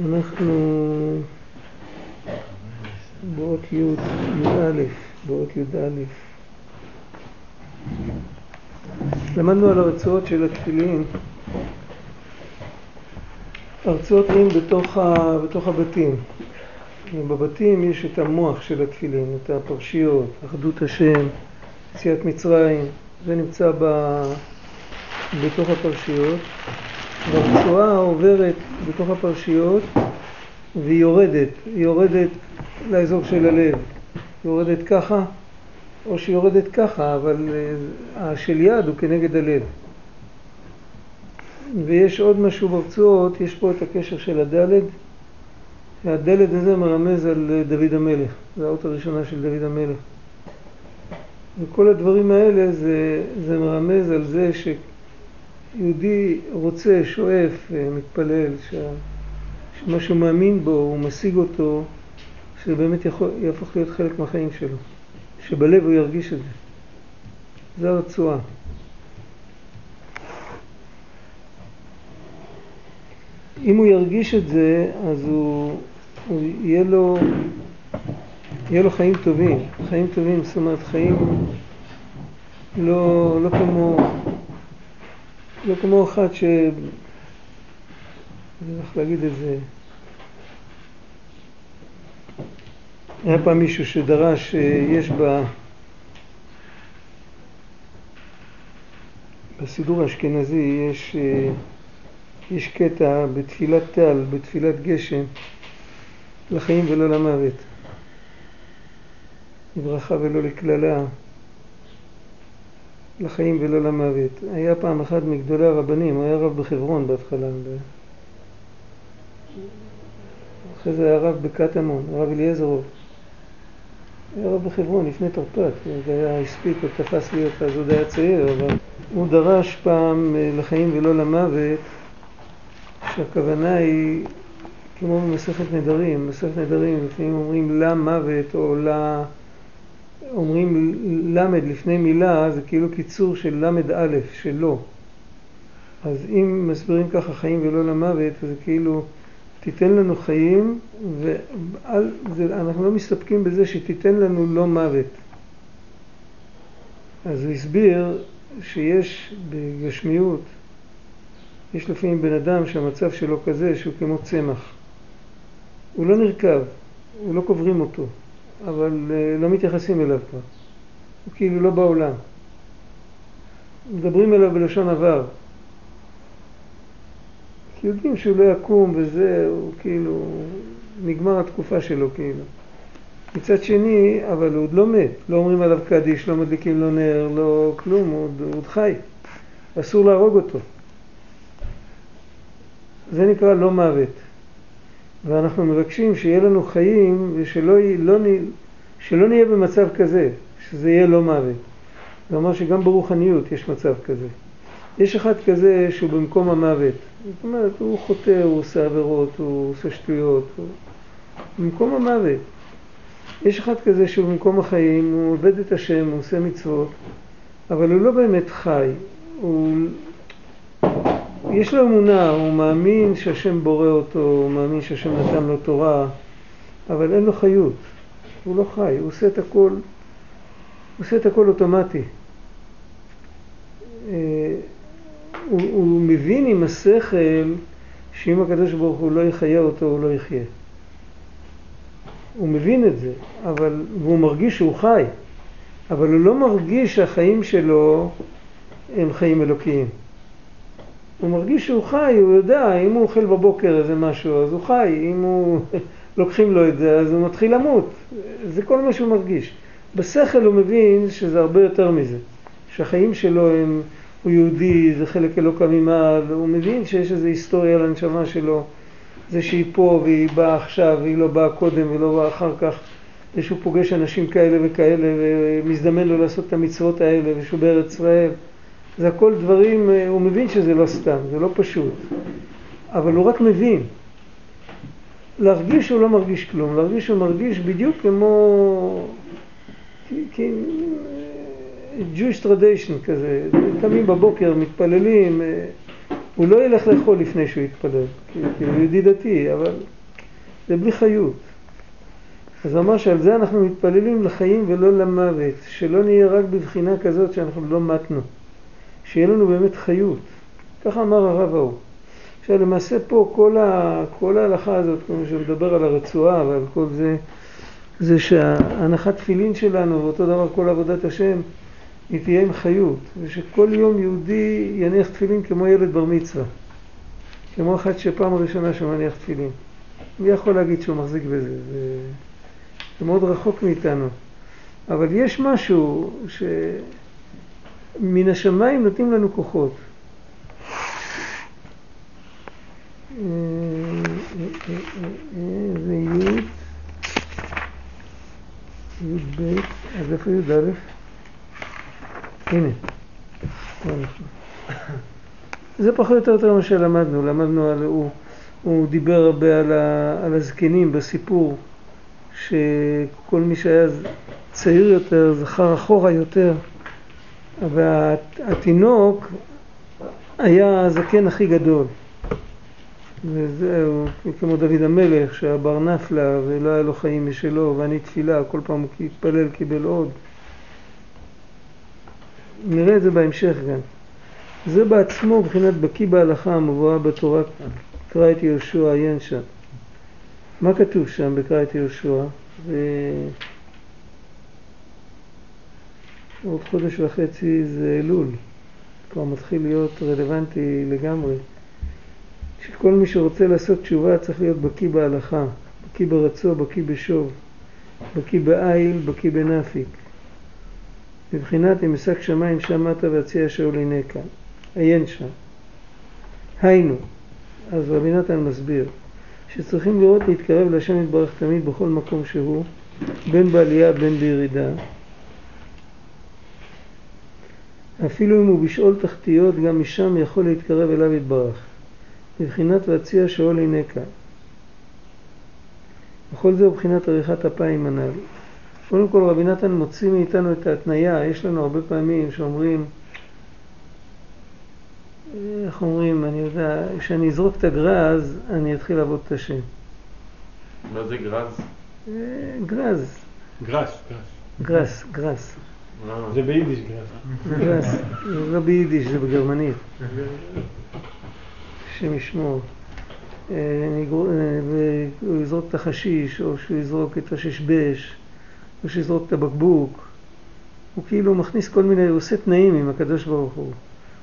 אנחנו באות י"א, באות י"א. למדנו על הרצועות של התפילין, הרצועות נהיים בתוך, ה, בתוך הבתים. בבתים יש את המוח של התפילין, את הפרשיות, אחדות השם, יציאת מצרים, זה נמצא ב, בתוך הפרשיות. והרצועה עוברת בתוך הפרשיות והיא יורדת, היא יורדת לאזור של הלב, היא יורדת ככה או שהיא יורדת ככה, אבל אה, השל יד הוא כנגד הלב. ויש עוד משהו ברצועות, יש פה את הקשר של הדלת, והדלת הזה מרמז על אה, דוד המלך, זו האות הראשונה של דוד המלך. וכל הדברים האלה זה, זה מרמז על זה ש... יהודי רוצה, שואף, אה, מתפלל, שמה שהוא מאמין בו, הוא משיג אותו, שזה באמת יכול, יהפוך להיות חלק מהחיים שלו, שבלב הוא ירגיש את זה. זה הרצועה. אם הוא ירגיש את זה, אז הוא, הוא יהיה לו, יהיה לו חיים טובים, חיים טובים, זאת אומרת חיים לא, לא כמו לא כמו אחד ש... אני הולך להגיד את זה. היה פעם מישהו שדרש, יש ב... בסידור האשכנזי יש, יש קטע בתפילת טל, בתפילת גשם, לחיים ולא למוות, לברכה ולא לקללה. לחיים ולא למוות. היה פעם אחד מגדולי הרבנים, הוא היה רב בחברון בהתחלה. אחרי זה היה רב בקטמון, הרב אליעזרוב. היה רב בחברון לפני תרפ"ט, זה היה הספיק, הוא תפס להיות, אז עוד היה צעיר, אבל הוא דרש פעם אה, לחיים ולא למוות, שהכוונה היא כמו במסכת נדרים, במסכת נדרים לפעמים אומרים למוות או ל... אומרים למד לפני מילה זה כאילו קיצור של למד א', של לא. אז אם מסבירים ככה חיים ולא למוות, זה כאילו תיתן לנו חיים ואנחנו לא מסתפקים בזה שתיתן לנו לא מוות. אז הוא הסביר שיש בגשמיות, יש לפעמים בן אדם שהמצב שלו כזה שהוא כמו צמח. הוא לא נרקב, הוא לא קוברים אותו. אבל אה, לא מתייחסים אליו כבר. הוא כאילו לא בעולם. מדברים אליו בלשון עבר. כי יודעים שהוא לא יקום וזה, הוא כאילו, נגמר התקופה שלו כאילו. מצד שני, אבל הוא עוד לא מת, לא אומרים עליו קדיש, לא מדליקים לו נר, לא כלום, הוא עוד, הוא עוד חי. אסור להרוג אותו. זה נקרא לא מוות. ואנחנו מבקשים שיהיה לנו חיים ושלא לא, שלא נהיה במצב כזה, שזה יהיה לא מוות. זה אומר שגם ברוחניות יש מצב כזה. יש אחד כזה שהוא במקום המוות. זאת אומרת, הוא חוטא, הוא עושה עבירות, הוא עושה שטויות. הוא... במקום המוות. יש אחד כזה שהוא במקום החיים, הוא עובד את השם, הוא עושה מצוות, אבל הוא לא באמת חי. הוא... יש לו אמונה, הוא מאמין שהשם בורא אותו, הוא מאמין שהשם נתן לו תורה, אבל אין לו חיות. הוא לא חי, הוא עושה את הכל, הוא עושה את הכל אוטומטי. אה, הוא, הוא מבין עם השכל שאם הקדוש ברוך הוא לא יחיה אותו, הוא לא יחיה. הוא מבין את זה, אבל, והוא מרגיש שהוא חי, אבל הוא לא מרגיש שהחיים שלו הם חיים אלוקיים. הוא מרגיש שהוא חי, הוא יודע, אם הוא אוכל בבוקר איזה משהו, אז הוא חי, אם הוא... לוקחים לו את זה, אז הוא מתחיל למות. זה כל מה שהוא מרגיש. בשכל הוא מבין שזה הרבה יותר מזה. שהחיים שלו הם, הוא יהודי, זה חלק אלוקא ממעל, הוא מבין שיש איזו היסטוריה לנשמה שלו. זה שהיא פה והיא באה עכשיו, והיא לא באה קודם ולא באה אחר כך. ושהוא פוגש אנשים כאלה וכאלה ומזדמן לו לעשות את המצוות האלה ושהוא בארץ ישראל. זה הכל דברים, הוא מבין שזה לא סתם, זה לא פשוט. אבל הוא רק מבין. להרגיש שהוא לא מרגיש כלום, להרגיש שהוא מרגיש בדיוק כמו Jewish tradition כזה, קמים בבוקר, מתפללים, הוא לא ילך לאכול לפני שהוא יתפלל, כי הוא יהודי דתי, אבל זה בלי חיות. אז הוא אמר שעל זה אנחנו מתפללים לחיים ולא למוות, שלא נהיה רק בבחינה כזאת שאנחנו לא מתנו, שיהיה לנו באמת חיות. ככה אמר הרב ההוא. עכשיו למעשה פה כל, ה, כל ההלכה הזאת, כמו שמדבר על הרצועה ועל כל זה, זה שהנחת תפילין שלנו, ואותו דבר כל עבודת השם, היא תהיה עם חיות, ושכל יום יהודי יניח תפילין כמו ילד בר מצווה, כמו אחד שפעם ראשונה שהוא מניח תפילין. מי יכול להגיד שהוא מחזיק בזה? זה, זה מאוד רחוק מאיתנו. אבל יש משהו שמן השמיים נותנים לנו כוחות. זה י' י"ב, אז איפה י"א? הנה. זה פחות או יותר יותר מה שלמדנו, למדנו על, הוא, הוא דיבר הרבה על, ה, על הזקנים בסיפור, שכל מי שהיה צעיר יותר זכר אחורה יותר, והתינוק היה הזקן הכי גדול. וזהו, כמו דוד המלך, שהיה בר נפלה ולא היה לו חיים משלו, ואני תפילה, כל פעם הוא התפלל קיבל עוד. נראה את זה בהמשך גם. זה בעצמו מבחינת בקיא בהלכה המבואה בתורה, קרא את יהושע, עיין שם. מה כתוב שם בקרא את יהושע? ו... עוד חודש וחצי זה אלול, כבר מתחיל להיות רלוונטי לגמרי. שכל מי שרוצה לעשות תשובה צריך להיות בקיא בהלכה, בקיא ברצו, בקיא בשוב, בקיא בעיל, בקיא בנפיק. מבחינת אם אשק שמיים שמעת שאול הינקה, עיין שם. היינו, אז רבי נתן מסביר, שצריכים לראות להתקרב להשם יתברך תמיד בכל מקום שהוא, בין בעלייה בין בירידה. אפילו אם הוא בשאול תחתיות, גם משם יכול להתקרב אליו יתברך. בבחינת להציע שאול הינקה. וכל זה הוא בחינת עריכת אפיים הנ"ל. קודם כל רבי נתן מוציא מאיתנו את ההתניה, יש לנו הרבה פעמים שאומרים, איך אומרים, אני יודע, כשאני אזרוק את הגרז, אני אתחיל לעבוד את השם. מה זה גרז? אה, גרז. גרס, גרס. גרס, גרס. זה ביידיש זה לא ביידיש, זה בגרמנית. השם ישמור. אה, והוא יזרוק את החשיש, או שהוא יזרוק את הששבש, או שיזרוק את הבקבוק. הוא כאילו מכניס כל מיני, הוא עושה תנאים עם הקדוש ברוך הוא.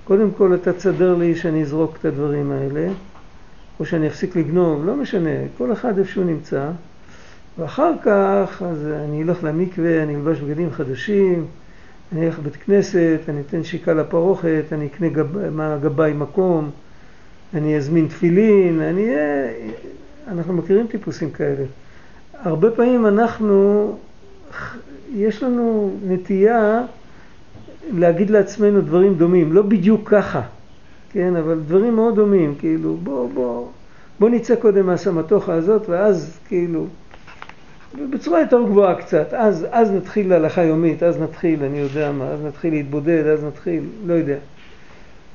קודם כל אתה תסדר לי שאני אזרוק את הדברים האלה, או שאני אפסיק לגנוב, לא משנה, כל אחד איפה שהוא נמצא. ואחר כך, אז אני אלך למקווה, אני אלבש בגדים חדשים, אני אלך לבית כנסת, אני אתן שיקה לפרוכת, אני אקנה גב, גבאי מקום, אני אזמין תפילין, אני אהיה... אנחנו מכירים טיפוסים כאלה. הרבה פעמים אנחנו, יש לנו נטייה להגיד לעצמנו דברים דומים, לא בדיוק ככה, כן, אבל דברים מאוד דומים, כאילו בוא, בוא, בוא נצא קודם מהסמטוחה הזאת ואז כאילו, בצורה יותר גבוהה קצת, אז, אז נתחיל להלכה יומית, אז נתחיל, אני יודע מה, אז נתחיל להתבודד, אז נתחיל, לא יודע.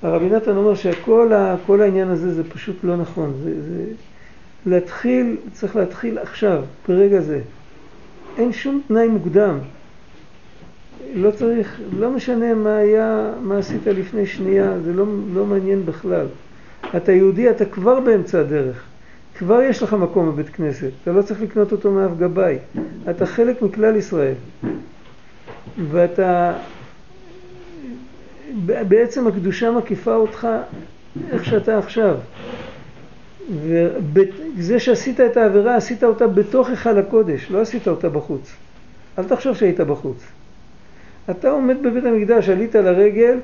הרבי נתן אומר שכל העניין הזה זה פשוט לא נכון, זה, זה להתחיל, צריך להתחיל עכשיו, ברגע זה. אין שום תנאי מוקדם. לא צריך, לא משנה מה היה, מה עשית לפני שנייה, זה לא, לא מעניין בכלל. אתה יהודי, אתה כבר באמצע הדרך. כבר יש לך מקום בבית כנסת, אתה לא צריך לקנות אותו מאף גבאי. אתה חלק מכלל ישראל. ואתה בעצם הקדושה מקיפה אותך איך שאתה עכשיו. וזה שעשית את העבירה, עשית אותה בתוך היכל הקודש, לא עשית אותה בחוץ. אל תחשוב שהיית בחוץ. אתה עומד בבית המקדש, עלית לרגל,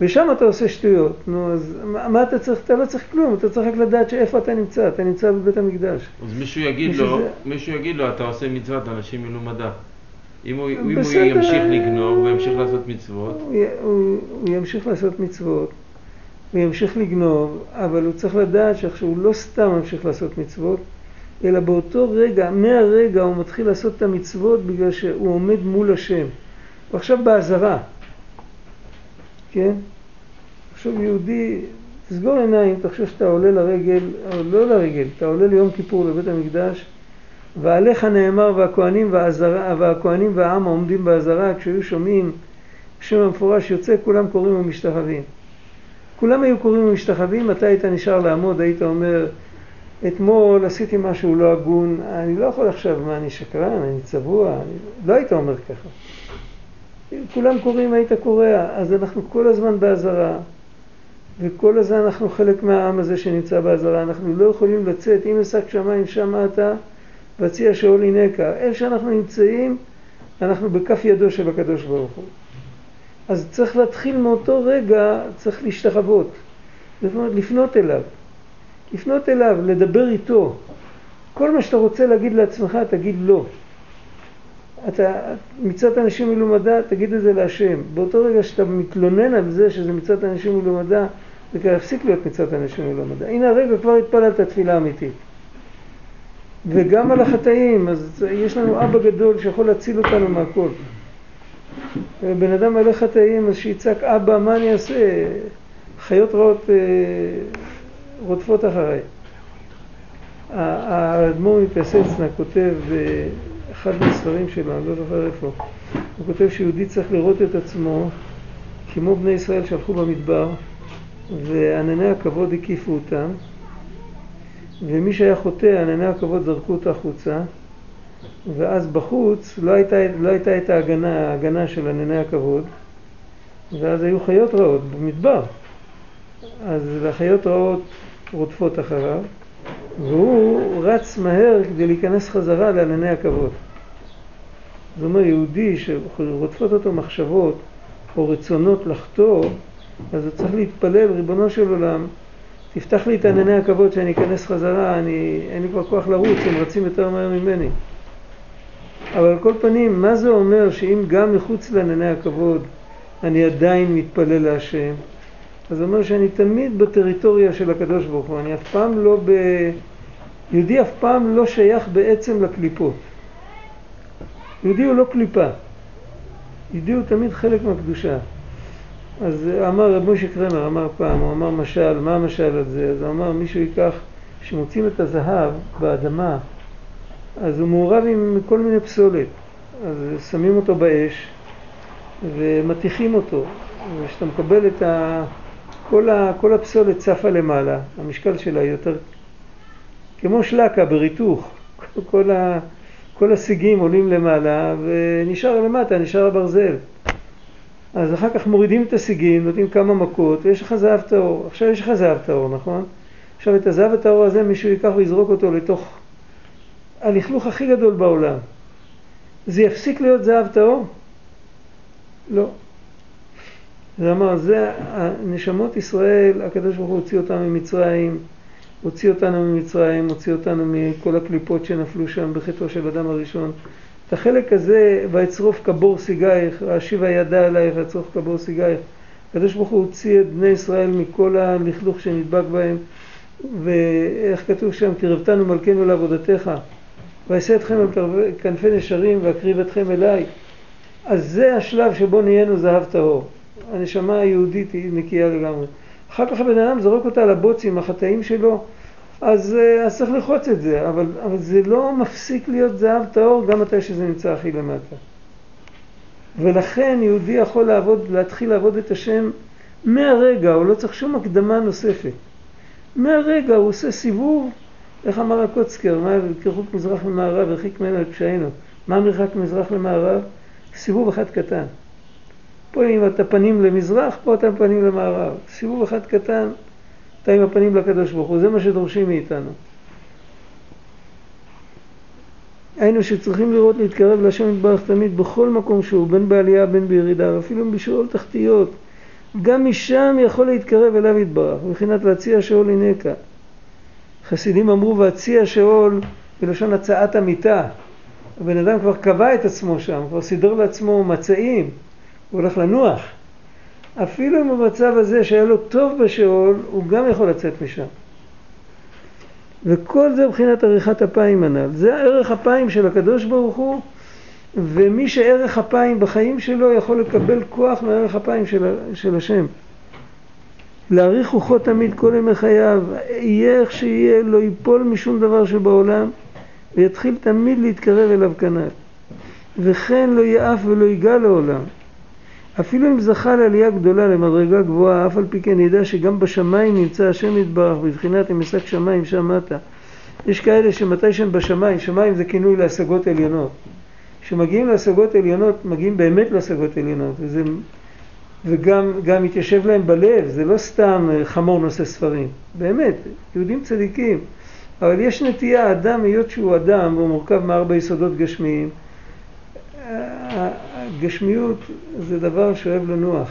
ושם אתה עושה שטויות. נו, אז מה אתה צריך? אתה לא צריך כלום, אתה צריך רק לדעת שאיפה אתה נמצא, אתה נמצא בבית המקדש. אז מישהו יגיד לו, זה... מישהו יגיד לו, אתה עושה מצוות, אנשים מלומדה. אם הוא, אם הוא ימשיך לגנוב, הוא ימשיך לעשות מצוות. הוא, הוא, הוא ימשיך לעשות מצוות, הוא ימשיך לגנוב, אבל הוא צריך לדעת שעכשיו הוא לא סתם ממשיך לעשות מצוות, אלא באותו רגע, מהרגע הוא מתחיל לעשות את המצוות בגלל שהוא עומד מול השם. הוא עכשיו באזהרה, כן? עכשיו יהודי תסגור עיניים, תחשוב שאתה עולה לרגל, או לא לרגל, אתה עולה ליום כיפור לבית המקדש, ועליך נאמר והכהנים, והעזרה, והכהנים והעם העומדים באזהרה, כשהיו שומעים שם המפורש יוצא, כולם קוראים ומשתחווים. כולם היו קוראים ומשתחווים, אתה היית נשאר לעמוד, היית אומר, אתמול עשיתי משהו לא הגון, אני לא יכול עכשיו, מה, אני שקרן, אני צבוע, אני... לא היית אומר ככה. כולם קוראים, היית קורא, אז אנחנו כל הזמן באזהרה, וכל הזמן אנחנו חלק מהעם הזה שנמצא באזהרה, אנחנו לא יכולים לצאת, אם השק שמיים שם אתה, והציע שאול הינקה. איפה שאנחנו נמצאים, אנחנו בכף ידו של הקדוש ברוך הוא. אז צריך להתחיל מאותו רגע, צריך להשתחוות. לפנות אליו. לפנות אליו, לדבר איתו. כל מה שאתה רוצה להגיד לעצמך, תגיד לא. אתה, מצד אנשים מלומדה, תגיד את זה להשם. באותו רגע שאתה מתלונן על זה שזה מצד אנשים מלומדה, זה כבר יפסיק להיות מצד אנשים מלומדה. הנה הרגע כבר התפללת תפילה אמיתית. וגם על החטאים, אז יש לנו אבא גדול שיכול להציל אותנו מהכל. בן אדם מלא חטאים, אז שיצעק, אבא, מה אני אעשה? חיות רעות אה, רודפות אחריי. האדמו"ר מפייסצנה כותב באחד מהספרים שלו, אני לא זוכר איפה, הוא כותב שיהודי צריך לראות את עצמו כמו בני ישראל שהלכו במדבר וענני הכבוד הקיפו אותם ומי שהיה חוטא, ענני הכבוד זרקו אותו החוצה ואז בחוץ לא הייתה, לא הייתה את ההגנה, ההגנה של ענני הכבוד ואז היו חיות רעות במדבר אז החיות רעות רודפות אחריו והוא רץ מהר כדי להיכנס חזרה לענני הכבוד. זאת אומרת, יהודי שרודפות אותו מחשבות או רצונות לחטוא, אז הוא צריך להתפלל, ריבונו של עולם, תפתח לי את ענני הכבוד שאני אכנס חזרה, אני, אין לי כבר כוח לרוץ, הם רצים יותר מהר ממני. אבל על כל פנים, מה זה אומר שאם גם מחוץ לענני הכבוד אני עדיין מתפלל להשם? אז זה אומר שאני תמיד בטריטוריה של הקדוש ברוך הוא, אני אף פעם לא ב... יהודי אף פעם לא שייך בעצם לקליפות. יהודי הוא לא קליפה. יהודי הוא תמיד חלק מהקדושה. אז אמר רב משה קרמר, אמר פעם, הוא אמר משל, מה המשל על זה? אז הוא אמר מישהו ייקח, כשמוצאים את הזהב באדמה, אז הוא מעורב עם כל מיני פסולת. אז שמים אותו באש ומטיחים אותו. וכשאתה מקבל את ה... כל, ה... כל הפסולת צפה למעלה, המשקל שלה יותר כמו שלקה בריתוך, כל, ה... כל הסיגים עולים למעלה ונשאר למטה, נשאר הברזל. אז אחר כך מורידים את הסיגים, נותנים כמה מכות ויש לך זהב טהור. עכשיו יש לך זהב טהור, נכון? עכשיו את הזהב הטהור הזה מישהו ייקח ויזרוק אותו לתוך הלכלוך הכי גדול בעולם. זה יפסיק להיות זהב טהור? לא. זה אמר, זה נשמות ישראל, הקדוש ברוך הוא הוציא אותם ממצרים, הוציא אותנו ממצרים, הוציא אותנו מכל הקליפות שנפלו שם בחטאו של אדם הראשון. את החלק הזה, ויצרוף כבור סיגייך, השיבה ידה עלייך, ויצרוף כבור סיגייך. הקדוש ברוך הוא הוציא את בני ישראל מכל הלכלוך שנדבק בהם, ואיך כתוב שם, קרבתנו מלכנו לעבודתך, ואעשה אתכם על כנפי נשרים ואקריב אתכם אליי. אז זה השלב שבו נהיינו זהב טהור. הנשמה היהודית היא נקייה לגמרי. אחר כך הבן אדם זורק אותה על הבוצים, החטאים שלו, אז, אה, אז צריך לחוץ את זה, אבל, אבל זה לא מפסיק להיות זהב טהור גם מתי שזה נמצא הכי למטה. ולכן יהודי יכול לעבוד, להתחיל לעבוד את השם מהרגע, הוא לא צריך שום הקדמה נוספת. מהרגע הוא עושה סיבוב, איך אמר הקוצקר, מה כרחוק מזרח למערב, הרחיק ממנו את פשענו. מה המרחק מזרח למערב? סיבוב אחד קטן. פה אם אתה פנים למזרח, פה אתה פנים למערב. סיבוב אחד קטן, אתה עם הפנים לקדוש ברוך הוא, זה מה שדורשים מאיתנו. היינו שצריכים לראות להתקרב להשם יתברך תמיד בכל מקום שהוא, בין בעלייה בין בירידה, ואפילו בשאול תחתיות. גם משם יכול להתקרב אליו יתברך, מבחינת להציע שאול הינקה. חסידים אמרו והציע שאול בלשון הצעת המיטה. הבן אדם כבר קבע את עצמו שם, כבר סידר לעצמו מצעים. הוא הולך לנוח. אפילו אם במצב הזה שהיה לו טוב בשאול, הוא גם יכול לצאת משם. וכל זה מבחינת עריכת אפיים הנ"ל. זה ערך אפיים של הקדוש ברוך הוא, ומי שערך אפיים בחיים שלו יכול לקבל כוח מערך אפיים של, של השם. להעריך רוחו תמיד כל ימי חייו, יהיה איך שיהיה, לא ייפול משום דבר שבעולם, ויתחיל תמיד להתקרב אליו כנ"ל. וכן לא יעף ולא ייגע לעולם. אפילו אם זכה לעלייה גדולה, למדרגה גבוהה, אף על פי כן ידע שגם בשמיים נמצא השם יתברך, בבחינת אם אשק שמיים שם מטה. יש כאלה שמתי שהם בשמיים, שמיים זה כינוי להשגות עליונות. כשמגיעים להשגות עליונות, מגיעים באמת להשגות עליונות, וזה, וגם גם מתיישב להם בלב, זה לא סתם אה, חמור נושא ספרים, באמת, יהודים צדיקים. אבל יש נטייה, אדם, היות שהוא אדם, הוא מורכב מארבע יסודות גשמיים, גשמיות זה דבר שאוהב לנוח.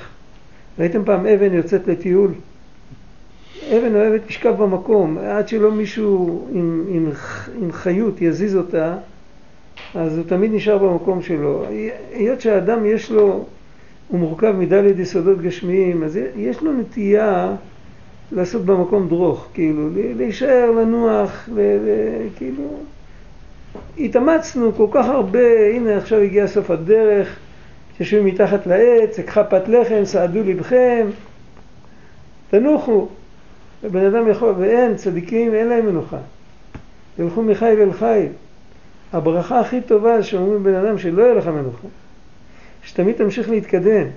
ראיתם פעם אבן יוצאת לטיול? אבן אוהבת לשכב במקום, עד שלא מישהו עם, עם, עם חיות יזיז אותה, אז הוא תמיד נשאר במקום שלו. היות שהאדם יש לו, הוא מורכב מדלת יסודות גשמיים, אז יש לו נטייה לעשות במקום דרוך, כאילו, להישאר, לנוח, ל, ל, כאילו... התאמצנו כל כך הרבה, הנה עכשיו הגיע סוף הדרך, תשבו מתחת לעץ, אקחה פת לחם, סעדו לבכם, תנוחו. ובן אדם יכול, ואין, צדיקים אין להם מנוחה. ילכו מחיל אל חיל. הברכה הכי טובה שאומרים בן אדם שלא יהיה לך מנוחה, שתמיד תמשיך להתקדם.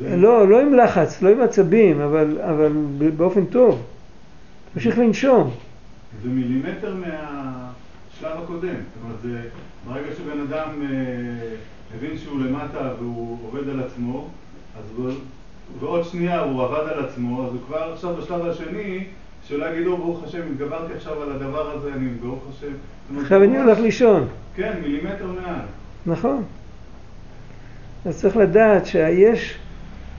לא, לא עם לחץ, לא עם עצבים, אבל, אבל באופן טוב. תמשיך לנשום. זה מילימטר מה... השלב הקודם. זאת אומרת, זה ברגע שבן אדם אה, הבין שהוא למטה והוא עובד על עצמו, אז ועוד שנייה הוא עבד על עצמו, אז הוא כבר עכשיו בשלב השני, שלא יגידו ברוך השם, התגברתי עכשיו על הדבר הזה, אני ברוך השם. עכשיו אני הולך לישון. כן, מילימטר מעל. נכון. אז צריך לדעת שיש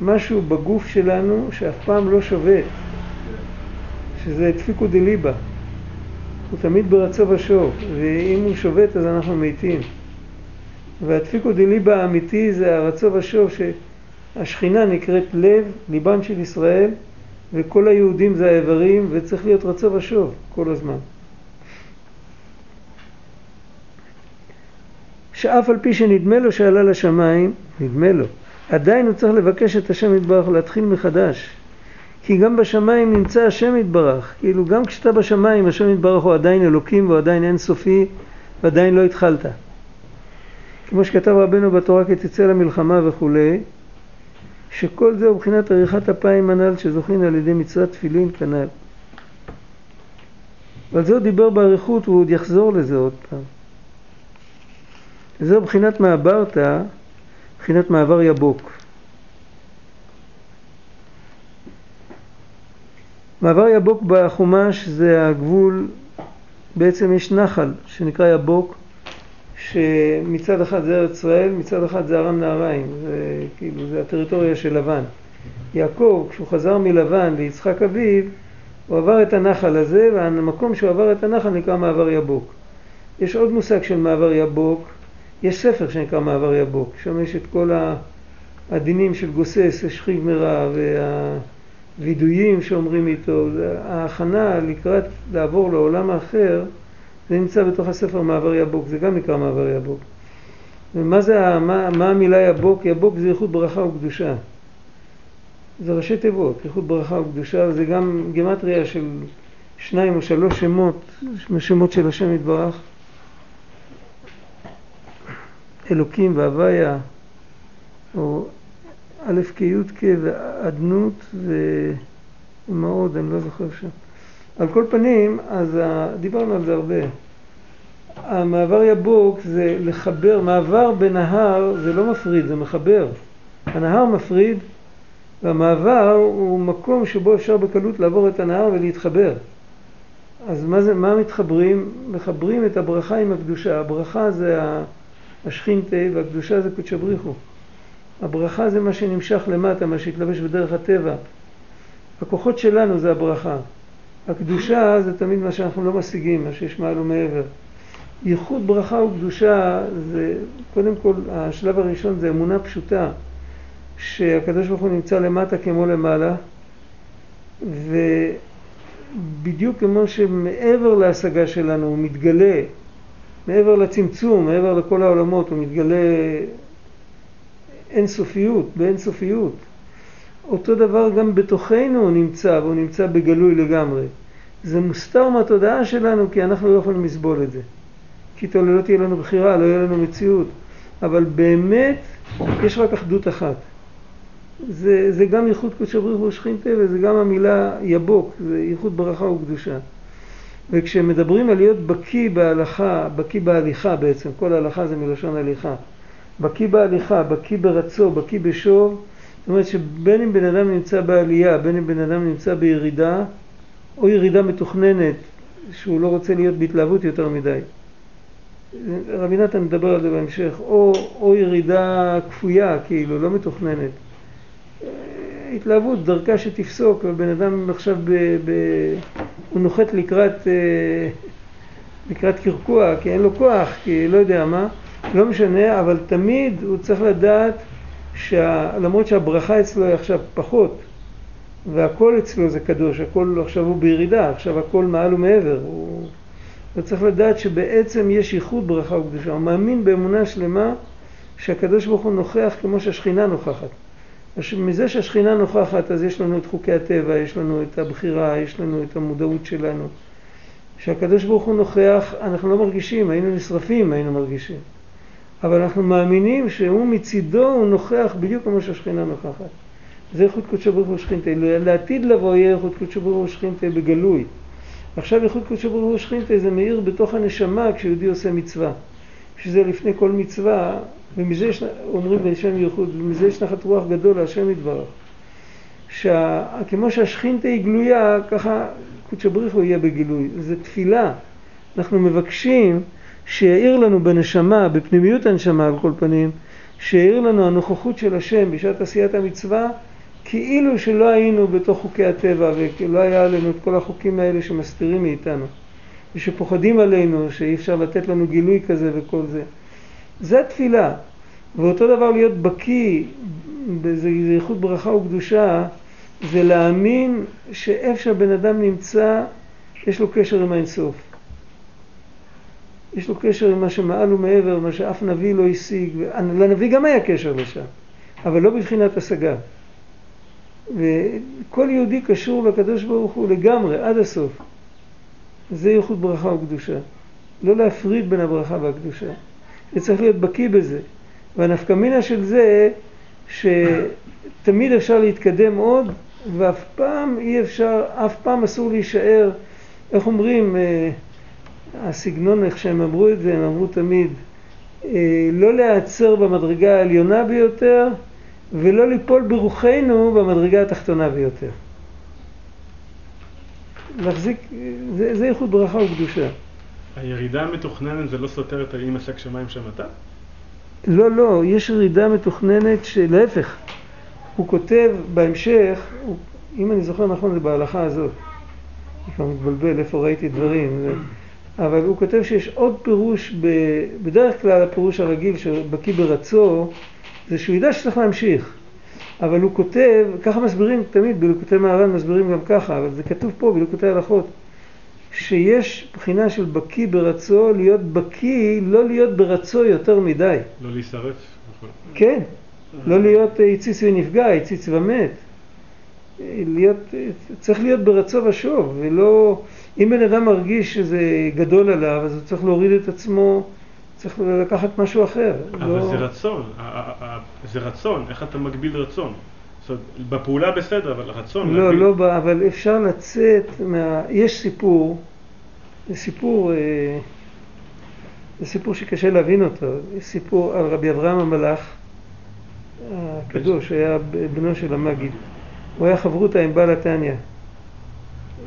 משהו בגוף שלנו שאף פעם לא שובת. שזה דפיקו דליבה. הוא תמיד ברצו ושוב, ואם הוא שובת אז אנחנו מתים. והדפיקו דליבה האמיתי זה הרצו ושוב, שהשכינה נקראת לב, ליבם של ישראל, וכל היהודים זה האיברים, וצריך להיות רצו ושוב כל הזמן. שאף על פי שנדמה לו שעלה לשמיים, נדמה לו, עדיין הוא צריך לבקש את השם יתברך להתחיל מחדש. כי גם בשמיים נמצא השם יתברך. כאילו גם כשאתה בשמיים השם יתברך הוא עדיין אלוקים והוא עדיין אינסופי ועדיין לא התחלת. כמו שכתב רבנו בתורה כי תצא למלחמה וכולי, שכל זה הוא מבחינת עריכת אפיים הנ"ל שזוכין על ידי מצוות תפילין כנ"ל. ועל זה הוא דיבר באריכות והוא עוד יחזור לזה עוד פעם. וזהו מבחינת מעברתא, מבחינת מעבר יבוק. מעבר יבוק בחומש זה הגבול, בעצם יש נחל שנקרא יבוק, שמצד אחד זה ארץ ישראל, מצד אחד זה ארם נהריים, זה כאילו, זה הטריטוריה של לבן. יעקב, כשהוא חזר מלבן ליצחק אביו, הוא עבר את הנחל הזה, והמקום שהוא עבר את הנחל נקרא מעבר יבוק. יש עוד מושג של מעבר יבוק, יש ספר שנקרא מעבר יבוק, שם יש את כל הדינים של גוסס, השכיב מרע וה... וידויים שאומרים איתו, ההכנה לקראת לעבור לעולם האחר, זה נמצא בתוך הספר מעבר יבוק, זה גם נקרא מעבר יבוק. ומה זה, מה, מה המילה יבוק? יבוק זה איכות ברכה וקדושה. זה ראשי תיבות, איכות ברכה וקדושה, זה גם גימטריה של שניים או שלוש שמות, שמות של השם יתברך. אלוקים והוויה, או א' כי' כ' ואדנות ומה עוד, אני לא זוכר שם. על כל פנים, אז דיברנו על זה הרבה. המעבר יבוק זה לחבר, מעבר בנהר זה לא מפריד, זה מחבר. הנהר מפריד והמעבר הוא מקום שבו אפשר בקלות לעבור את הנהר ולהתחבר. אז מה, זה, מה מתחברים? מחברים את הברכה עם הקדושה. הברכה זה השכינתה והקדושה זה קודשא בריחו. הברכה זה מה שנמשך למטה, מה שהתלבש בדרך הטבע. הכוחות שלנו זה הברכה. הקדושה זה תמיד מה שאנחנו לא משיגים, מה שיש מעל ומעבר. ייחוד ברכה וקדושה זה, קודם כל, השלב הראשון זה אמונה פשוטה, שהקדוש ברוך הוא נמצא למטה כמו למעלה, ובדיוק כמו שמעבר להשגה שלנו הוא מתגלה, מעבר לצמצום, מעבר לכל העולמות, הוא מתגלה אינסופיות, באינסופיות. אותו דבר גם בתוכנו הוא נמצא, והוא נמצא בגלוי לגמרי. זה מוסתר מהתודעה שלנו כי אנחנו לא יכולים לסבול את זה. כי איתו לא תהיה לנו בחירה, לא יהיה לנו מציאות. אבל באמת יש רק אחדות אחת. זה, זה גם ייחוד קודשא בריך הוא שכינתה וזה גם המילה יבוק, זה ייחוד ברכה וקדושה. וכשמדברים על להיות בקיא בהלכה, בקיא בהליכה בעצם, כל ההלכה זה מלשון הליכה. בקיא בהליכה, בקיא ברצו, בקיא בשוב, זאת אומרת שבין אם בן אדם נמצא בעלייה, בין אם בן אדם נמצא בירידה, או ירידה מתוכננת, שהוא לא רוצה להיות בהתלהבות יותר מדי. רבי נתן מדבר על זה בהמשך, או, או ירידה כפויה, כאילו, לא מתוכננת. התלהבות, דרכה שתפסוק, ובן אדם עכשיו ב, ב, הוא נוחת לקראת, אה, לקראת קרקוע, כי אין לו כוח, כי לא יודע מה, לא משנה, אבל תמיד הוא צריך לדעת שלמרות שהברכה אצלו היא עכשיו פחות, והכל אצלו זה קדוש, הכל עכשיו הוא בירידה, עכשיו הכל מעל ומעבר, הוא, הוא צריך לדעת שבעצם יש ייחוד ברכה וקדושה, הוא מאמין באמונה שלמה שהקדוש ברוך הוא נוכח כמו שהשכינה נוכחת. מזה שהשכינה נוכחת אז יש לנו את חוקי הטבע, יש לנו את הבחירה, יש לנו את המודעות שלנו. כשהקדוש ברוך הוא נוכח אנחנו לא מרגישים, היינו נשרפים היינו מרגישים. אבל אנחנו מאמינים שהוא מצידו הוא נוכח בדיוק כמו שהשכינה נוכחת. זה איכות קודשו ברוך הוא שכינתה. לעתיד לבוא יהיה איכות קודשו ברוך הוא שכינתה בגלוי. עכשיו איכות קודשו ברוך הוא שכינתה זה מאיר בתוך הנשמה כשיהודי עושה מצווה. שזה לפני כל מצווה ומזה יש, אומרים בשם ייחוד, ומזה יש נחת רוח גדול להשם יתברך. שכמו שהשכינתה היא גלויה, ככה קודשא בריך הוא יהיה בגילוי. זה תפילה. אנחנו מבקשים שיאיר לנו בנשמה, בפנימיות הנשמה על כל פנים, שיאיר לנו הנוכחות של השם בשעת עשיית המצווה, כאילו שלא היינו בתוך חוקי הטבע ולא היה עלינו את כל החוקים האלה שמסתירים מאיתנו ושפוחדים עלינו, שאי אפשר לתת לנו גילוי כזה וכל זה. זה תפילה. ואותו דבר להיות בקיא, זה איכות ברכה וקדושה, זה להאמין שאיפה שהבן אדם נמצא, יש לו קשר עם האינסוף. יש לו קשר עם מה שמעל ומעבר, מה שאף נביא לא השיג. לנביא גם היה קשר לשם, אבל לא בבחינת השגה. וכל יהודי קשור לקדוש ברוך הוא לגמרי, עד הסוף. זה ייחוד ברכה וקדושה. לא להפריד בין הברכה והקדושה. וצריך להיות בקיא בזה. והנפקמינה של זה שתמיד אפשר להתקדם עוד ואף פעם אי אפשר, אף פעם אסור להישאר, איך אומרים, אה, הסגנון איך שהם אמרו את זה, הם אמרו תמיד, אה, לא להיעצר במדרגה העליונה ביותר ולא ליפול ברוחנו במדרגה התחתונה ביותר. להחזיק, זה, זה איכות ברכה וקדושה. הירידה המתוכננת זה לא סותר את האם עסק שמיים שמתה? לא, לא, יש ירידה מתוכננת שלהפך, הוא כותב בהמשך, הוא, אם אני זוכר נכון זה בהלכה הזאת, אני כבר מתבלבל איפה ראיתי דברים, זה, אבל הוא כותב שיש עוד פירוש, ב, בדרך כלל הפירוש הרגיל שבקיא ברצו, זה שהוא ידע שצריך להמשיך. אבל הוא כותב, ככה מסבירים תמיד, בלוקותי מהר"ן מסבירים גם ככה, אבל זה כתוב פה בלוקותי הלכות. שיש בחינה של בקיא ברצו, להיות בקיא, לא להיות ברצו יותר מדי. לא להישרף. נכון. כן, לא להיות אה, הציץ ונפגע, הציץ ומת. להיות, צריך להיות ברצו ושוב, ולא, אם בן אדם מרגיש שזה גדול עליו, אז הוא צריך להוריד את עצמו, צריך לקחת משהו אחר. אבל לא... זה רצון, זה רצון, איך אתה מגביל רצון? זאת אומרת, בפעולה בסדר, אבל רצון לא, להגביל... לא, אבל אפשר לצאת מה... יש סיפור, זה סיפור, אה, זה סיפור שקשה להבין אותו, יש סיפור על רבי אברהם המלאך הקדוש, היה בנו של המגיד. הוא היה חברותא עם בעל התניא.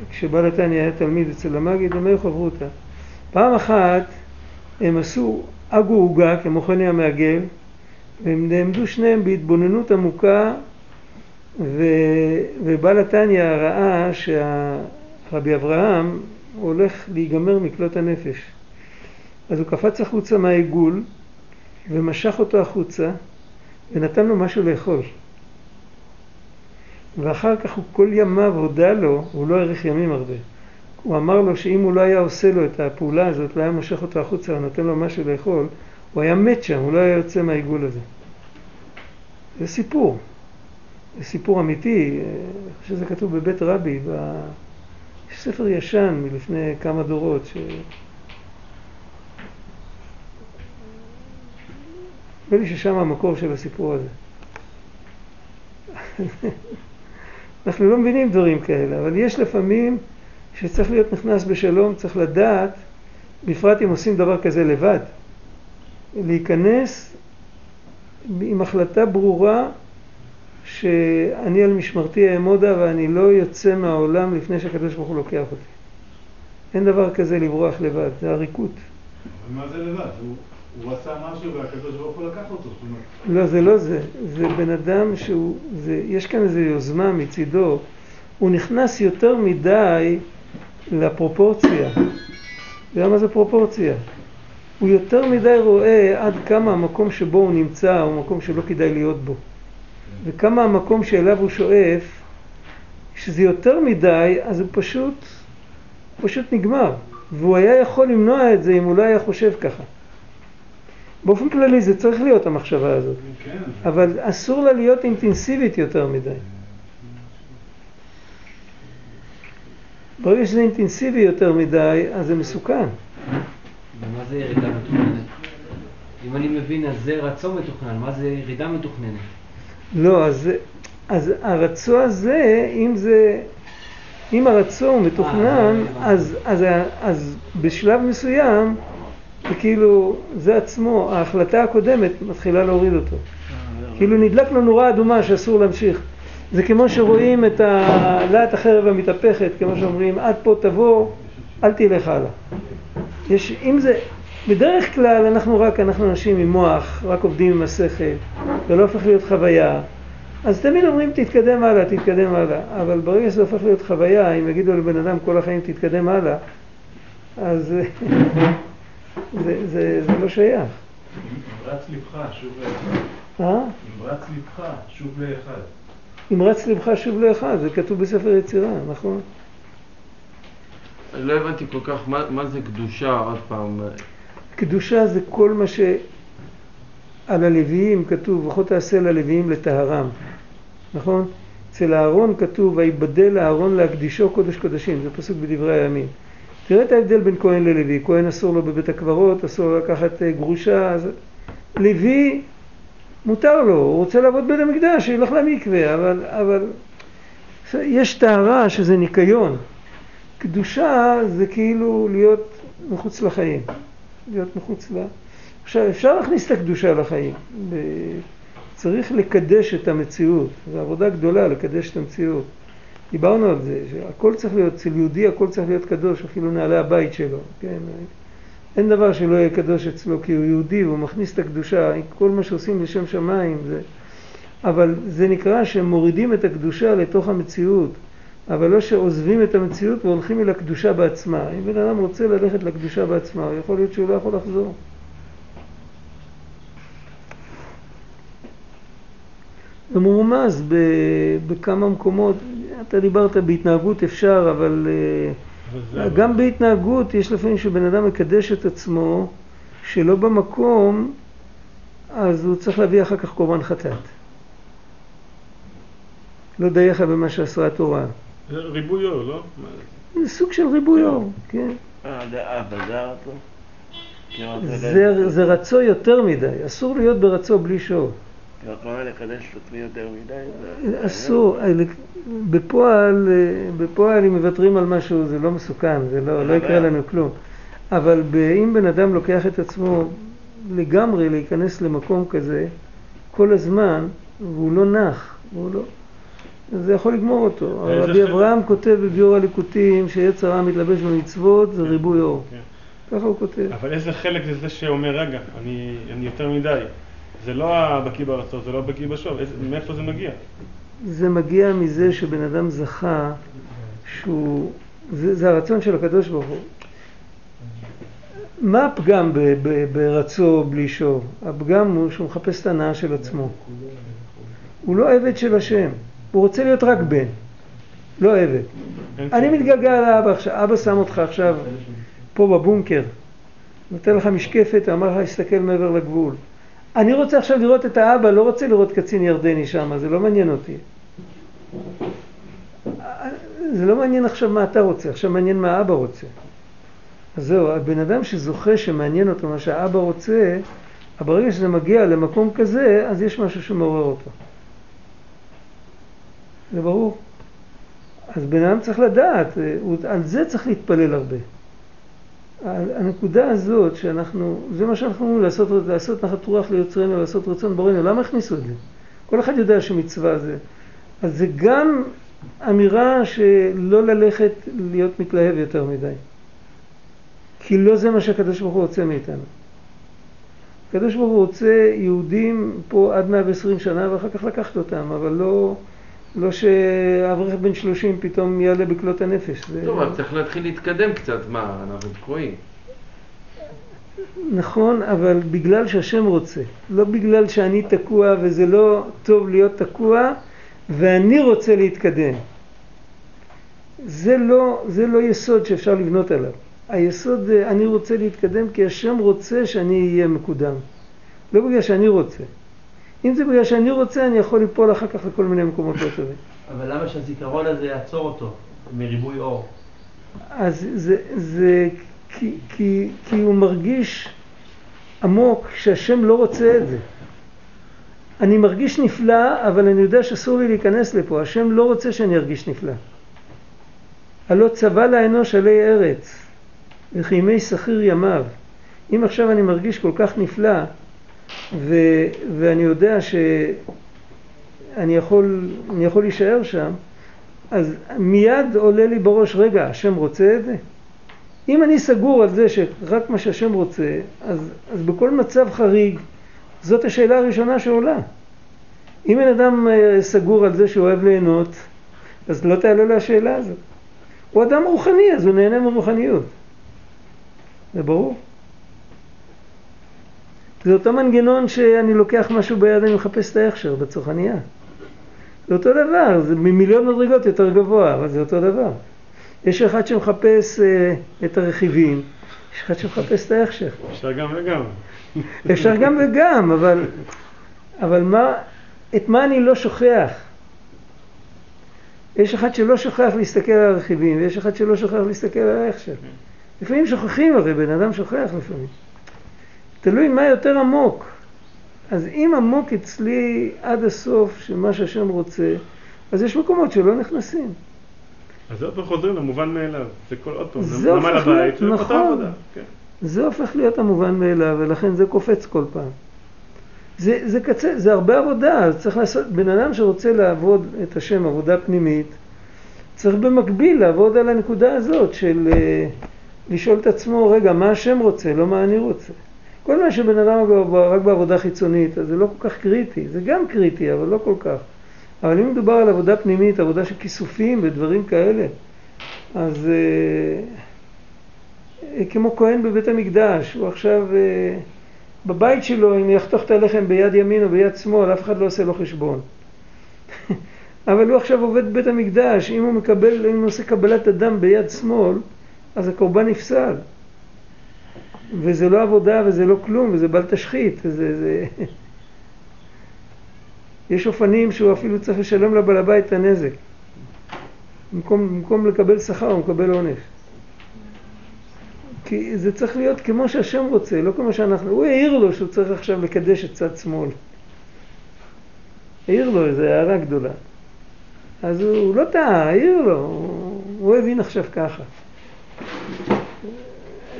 כשבעל התניא היה תלמיד אצל המגיד, הם היו חברותא. פעם אחת הם עשו אגו עוגה כמו חוני המעגל, והם נעמדו שניהם בהתבוננות עמוקה ו... ובעל התניא ראה שרבי אברהם הולך להיגמר מכלות הנפש. אז הוא קפץ החוצה מהעיגול ומשך אותו החוצה ונתן לו משהו לאכול. ואחר כך הוא כל ימיו הודה לו, הוא לא האריך ימים הרבה. הוא אמר לו שאם הוא לא היה עושה לו את הפעולה הזאת, לא היה מושך אותו החוצה ונותן לו משהו לאכול, הוא היה מת שם, הוא לא היה יוצא מהעיגול הזה. זה סיפור. סיפור אמיתי, אני חושב שזה כתוב בבית רבי, ב... יש ספר ישן מלפני כמה דורות, ש... נדמה לי ששם המקור של הסיפור הזה. אנחנו לא מבינים דברים כאלה, אבל יש לפעמים שצריך להיות נכנס בשלום, צריך לדעת, בפרט אם עושים דבר כזה לבד, להיכנס עם החלטה ברורה שאני על משמרתי אעמודה ואני לא יוצא מהעולם לפני שהקדוש ברוך הוא לוקח אותי. אין דבר כזה לברוח לבד, זה עריקות. מה זה לבד? הוא, עשה משהו והקדוש ברוך הוא לקח אותו. לא, זה לא זה. זה בן אדם שהוא, זה, יש כאן איזו יוזמה מצידו. הוא נכנס יותר מדי לפרופורציה. אתה יודע מה זה פרופורציה? הוא יותר מדי רואה עד כמה המקום שבו הוא נמצא הוא מקום שלא כדאי להיות בו. וכמה המקום שאליו הוא שואף, כשזה יותר מדי, אז הוא פשוט, פשוט נגמר. והוא היה יכול למנוע את זה אם הוא לא היה חושב ככה. באופן כללי זה צריך להיות המחשבה הזאת, כן. אבל אסור לה להיות אינטנסיבית יותר מדי. ברגע שזה אינטנסיבי יותר מדי, אז זה מסוכן. ומה זה ירידה מתוכננת? אם אני מבין, אז זה רצון מתוכנן, מה זה ירידה מתוכננת? לא, אז, אז הרצון הזה, אם זה, אם הרצון מתוכנן, אה, אז, אז, אז, אז בשלב מסוים, זה כאילו, זה עצמו, ההחלטה הקודמת מתחילה להוריד אותו. כאילו נדלק לו נורה אדומה שאסור להמשיך. זה כמו שרואים את להט החרב המתהפכת, כמו שאומרים, עד פה תבוא, אל תלך הלאה. יש, אם זה, בדרך כלל אנחנו רק, אנחנו אנשים עם מוח, רק עובדים עם השכל, זה לא הופך להיות חוויה. אז תמיד אומרים תתקדם הלאה, תתקדם הלאה, אבל ברגע שזה הופך להיות חוויה, אם יגידו לבן אדם כל החיים תתקדם הלאה, אז זה, זה, זה, לא שייך. נמרץ לבך, שוב לאחד. אה? נמרץ לבך, שוב לאחד. נמרץ לבך שוב לאחד, זה כתוב בספר יצירה, נכון? לא הבנתי כל כך מה, מה זה קדושה, עוד פעם. קדושה זה כל מה ש... על הלוויים כתוב, וכה תעשה ללוויים לטהרם, נכון? אצל אהרון כתוב, ויבדל אהרון להקדישו קודש קודשים, זה פסוק בדברי הימים. תראה את ההבדל בין כהן ללוי, כהן אסור לו בבית הקברות, אסור לקחת אה, גרושה, אז... לוי מותר לו, הוא רוצה לעבוד בית המקדש, שילך למקווה, אבל, אבל יש טהרה שזה ניקיון. קדושה זה כאילו להיות מחוץ לחיים, להיות מחוץ ל... עכשיו אפשר להכניס את הקדושה לחיים, צריך לקדש את המציאות, זו עבודה גדולה לקדש את המציאות. דיברנו על זה, שהכל צריך להיות, אצל יהודי הכל צריך להיות קדוש, אפילו נעלי הבית שלו, כן? אין דבר שלא יהיה קדוש אצלו כי הוא יהודי והוא מכניס את הקדושה, כל מה שעושים לשם שמיים זה... אבל זה נקרא שהם מורידים את הקדושה לתוך המציאות, אבל לא שעוזבים את המציאות והולכים אל הקדושה בעצמה. אם בן אדם רוצה ללכת לקדושה בעצמה, יכול להיות שהוא לא יכול לחזור. זה מורמז בכמה מקומות, אתה דיברת בהתנהגות אפשר, אבל אה, גם בהתנהגות יש לפעמים שבן אדם מקדש את עצמו שלא במקום, אז הוא צריך להביא אחר כך קורבן חטאת. לא דייך במה שאסרה התורה. זה ריבוי אור, לא? זה סוג של ריבוי אור, כן. אה, זה אבא, זה הרצון? זה רצו יותר מדי, אסור להיות ברצו בלי שור. יכול לקדש את עצמי יותר מדי? אסור, בפועל, בפועל אם מוותרים על משהו זה לא מסוכן, זה לא, לא יקרה לנו כלום. אבל אם בן אדם לוקח את עצמו לגמרי להיכנס למקום כזה כל הזמן, והוא לא נח, והוא לא... זה יכול לגמור אותו. רבי אברהם כותב בביאור הליקוטים שיצר הרע מתלבש במצוות זה ריבוי אור. כן. ככה הוא כותב. אבל איזה חלק זה זה שאומר, רגע, אני, אני יותר מדי. זה לא הבקיא ברצון, זה לא הבקיא בשוב, מאיפה זה מגיע? זה מגיע מזה שבן אדם זכה שהוא, זה, זה הרצון של הקדוש ברוך הוא. מה הפגם ב, ב, ברצו בלי שוב? הפגם הוא שהוא מחפש את הנאה של עצמו. הוא לא עבד של השם, הוא רוצה להיות רק בן, לא עבד. אני מתגעגע לאבא עכשיו, אבא שם אותך עכשיו פה בבונקר, נותן לך משקפת, אמר לך להסתכל מעבר לגבול. אני רוצה עכשיו לראות את האבא, לא רוצה לראות קצין ירדני שם, זה לא מעניין אותי. זה לא מעניין עכשיו מה אתה רוצה, עכשיו מעניין מה אבא רוצה. אז זהו, הבן אדם שזוכה שמעניין אותו מה שהאבא רוצה, ברגע שזה מגיע למקום כזה, אז יש משהו שמעורר אותו. זה ברור. אז בן אדם צריך לדעת, על זה צריך להתפלל הרבה. הנקודה הזאת שאנחנו, זה מה שאנחנו אומרים, לעשות, לעשות נחת רוח ליוצרנו, לעשות רצון בורנו, למה הכניסו את זה? כל אחד יודע שמצווה זה. אז זה גם אמירה שלא ללכת להיות מתלהב יותר מדי. כי לא זה מה שהקדוש ברוך הוא רוצה מאיתנו. הקדוש ברוך הוא רוצה יהודים פה עד 120 שנה ואחר כך לקחת אותם, אבל לא, לא שאברך בן 30 פתאום יעלה בכלות הנפש. טוב, אבל צריך להתחיל להתקדם קצת, מה, אנחנו תקועים. נכון, אבל בגלל שהשם רוצה, לא בגלל שאני תקוע וזה לא טוב להיות תקוע ואני רוצה להתקדם. זה לא, זה לא יסוד שאפשר לבנות עליו. היסוד אני רוצה להתקדם כי השם רוצה שאני אהיה מקודם. לא בגלל שאני רוצה. אם זה בגלל שאני רוצה, אני יכול ליפול אחר כך לכל מיני מקומות לא טובים. אבל למה שהזיכרון הזה יעצור אותו מריבוי אור? אז זה, זה כי, כי, כי הוא מרגיש עמוק שהשם לא רוצה את זה. אני מרגיש נפלא, אבל אני יודע שאסור לי להיכנס לפה. השם לא רוצה שאני ארגיש נפלא. הלא צבא לאנוש עלי ארץ, וכי ימי שכיר ימיו. אם עכשיו אני מרגיש כל כך נפלא, ו, ואני יודע שאני יכול, יכול להישאר שם, אז מיד עולה לי בראש, רגע, השם רוצה את זה? אם אני סגור על זה שרק מה שהשם רוצה, אז, אז בכל מצב חריג, זאת השאלה הראשונה שעולה. אם בן אדם אה, סגור על זה שהוא אוהב ליהנות, אז לא תעלה לו השאלה הזאת. הוא אדם רוחני, אז הוא נהנה מרוחניות. זה ברור. זה אותו מנגנון שאני לוקח משהו ביד, אני מחפש את ההכשר בצרכנייה. זה אותו דבר, זה ממיליון מדרגות יותר גבוה, אבל זה אותו דבר. יש אחד שמחפש uh, את הרכיבים, יש אחד שמחפש את ההכשר. אפשר גם וגם. אפשר גם וגם, אבל, אבל מה, את מה אני לא שוכח? יש אחד שלא שוכח להסתכל על הרכיבים, ויש אחד שלא שוכח להסתכל על ההכשר. לפעמים שוכחים הרי, בן אדם שוכח לפעמים. תלוי מה יותר עמוק. אז אם עמוק אצלי עד הסוף של מה שהשם רוצה, אז יש מקומות שלא נכנסים. אז עוד פעם חוזרים למובן מאליו. זה כל עוד פעם, זה נמל הבית, זה נכון, עבודה. כן. זה הופך להיות המובן מאליו, ולכן זה קופץ כל פעם. זה, זה קצה, זה הרבה עבודה, צריך לעשות, בן אדם שרוצה לעבוד את השם עבודה פנימית, צריך במקביל לעבוד על הנקודה הזאת של uh, לשאול את עצמו, רגע, מה השם רוצה, לא מה אני רוצה. כל מה שבן אדם רק בעבודה חיצונית, אז זה לא כל כך קריטי, זה גם קריטי, אבל לא כל כך. אבל אם מדובר על עבודה פנימית, עבודה של כיסופים ודברים כאלה, אז אה, אה, כמו כהן בבית המקדש, הוא עכשיו אה, בבית שלו, אם יחתוך את הלחם ביד ימין או ביד שמאל, אף אחד לא עושה לו חשבון. אבל הוא עכשיו עובד בבית המקדש, אם הוא מקבל, אם הוא עושה קבלת אדם ביד שמאל, אז הקורבן נפסל. וזה לא עבודה וזה לא כלום, וזה בל תשחית, זה, זה... יש אופנים שהוא אפילו צריך לשלם לבעל הבית את הנזק. במקום, במקום לקבל שכר הוא מקבל עונש. כי זה צריך להיות כמו שהשם רוצה, לא כמו שאנחנו... הוא העיר לו שהוא צריך עכשיו לקדש את צד שמאל. העיר לו איזו הערה גדולה. אז הוא, הוא לא טעה, העיר לו, הוא, הוא הבין עכשיו ככה.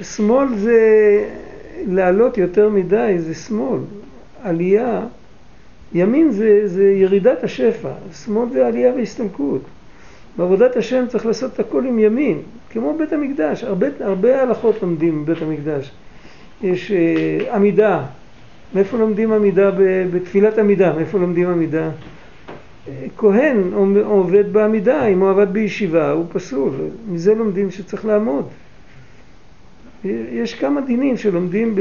שמאל זה לעלות יותר מדי, זה שמאל. עלייה, ימין זה, זה ירידת השפע, שמאל זה עלייה והסתמקות. בעבודת השם צריך לעשות את הכל עם ימין, כמו בית המקדש, הרבה, הרבה הלכות לומדים בבית המקדש. יש uh, עמידה, מאיפה לומדים עמידה? בתפילת עמידה, מאיפה לומדים עמידה? כהן עובד בעמידה, אם הוא עבד בישיבה הוא פסול, מזה לומדים שצריך לעמוד. יש כמה דינים שלומדים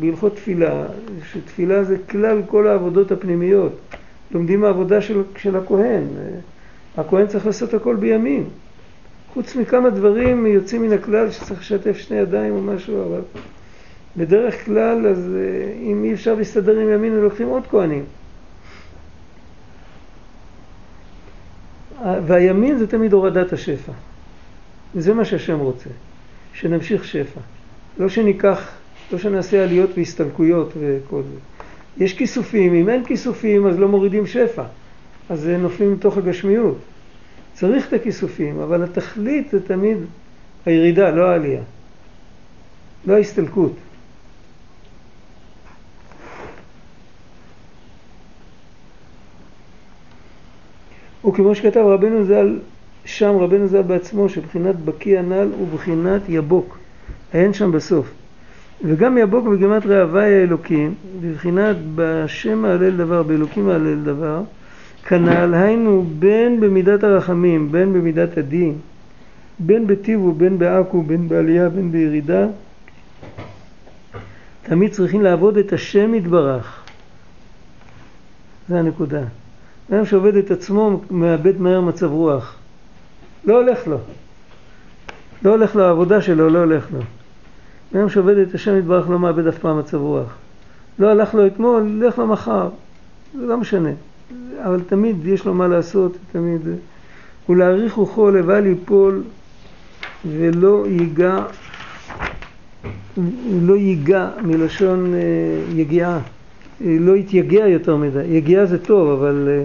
בהלכות תפילה, שתפילה זה כלל כל העבודות הפנימיות. לומדים העבודה של, של הכהן. הכהן צריך לעשות הכל בימין. חוץ מכמה דברים יוצאים מן הכלל שצריך לשתף שני ידיים או משהו, אבל בדרך כלל, אז אה, אם אי אפשר להסתדר עם ימין, לוקחים עוד כהנים. והימין זה תמיד הורדת השפע. וזה מה שהשם רוצה, שנמשיך שפע. לא שניקח, לא שנעשה עליות והסתלקויות וכל זה. יש כיסופים, אם אין כיסופים אז לא מורידים שפע, אז נופלים לתוך הגשמיות. צריך את הכיסופים, אבל התכלית זה תמיד הירידה, לא העלייה. לא ההסתלקות. וכמו שכתב רבנו ז"ל, שם רבנו ז"ל בעצמו, שבחינת בקיא הנ"ל הוא בחינת יבוק. אין שם בסוף. וגם יבוק בגימטריה הוואי האלוקים, בבחינת בשם מעלל דבר, באלוקים מעלל דבר, כנ"ל, היינו בין במידת הרחמים, בין במידת הדין, בין בטיב ובין בעכו, בין בעלייה, בין בירידה, תמיד צריכים לעבוד את השם יתברך. זה הנקודה. אדם שעובד את עצמו מאבד מהר מצב רוח. לא הולך לו. לא הולך לו העבודה שלו, לא הולך לו. אדם שעובד את השם יתברך לא מאבד אף פעם מצב רוח. לא הלך לו אתמול, ילך לו מחר. זה לא משנה. אבל תמיד יש לו מה לעשות, תמיד. ולהעריך רוחו לבל יפול ולא ייגע, לא ייגע מלשון אה, יגיעה. לא יתייגע יותר מדי. יגיעה זה טוב, אבל אה,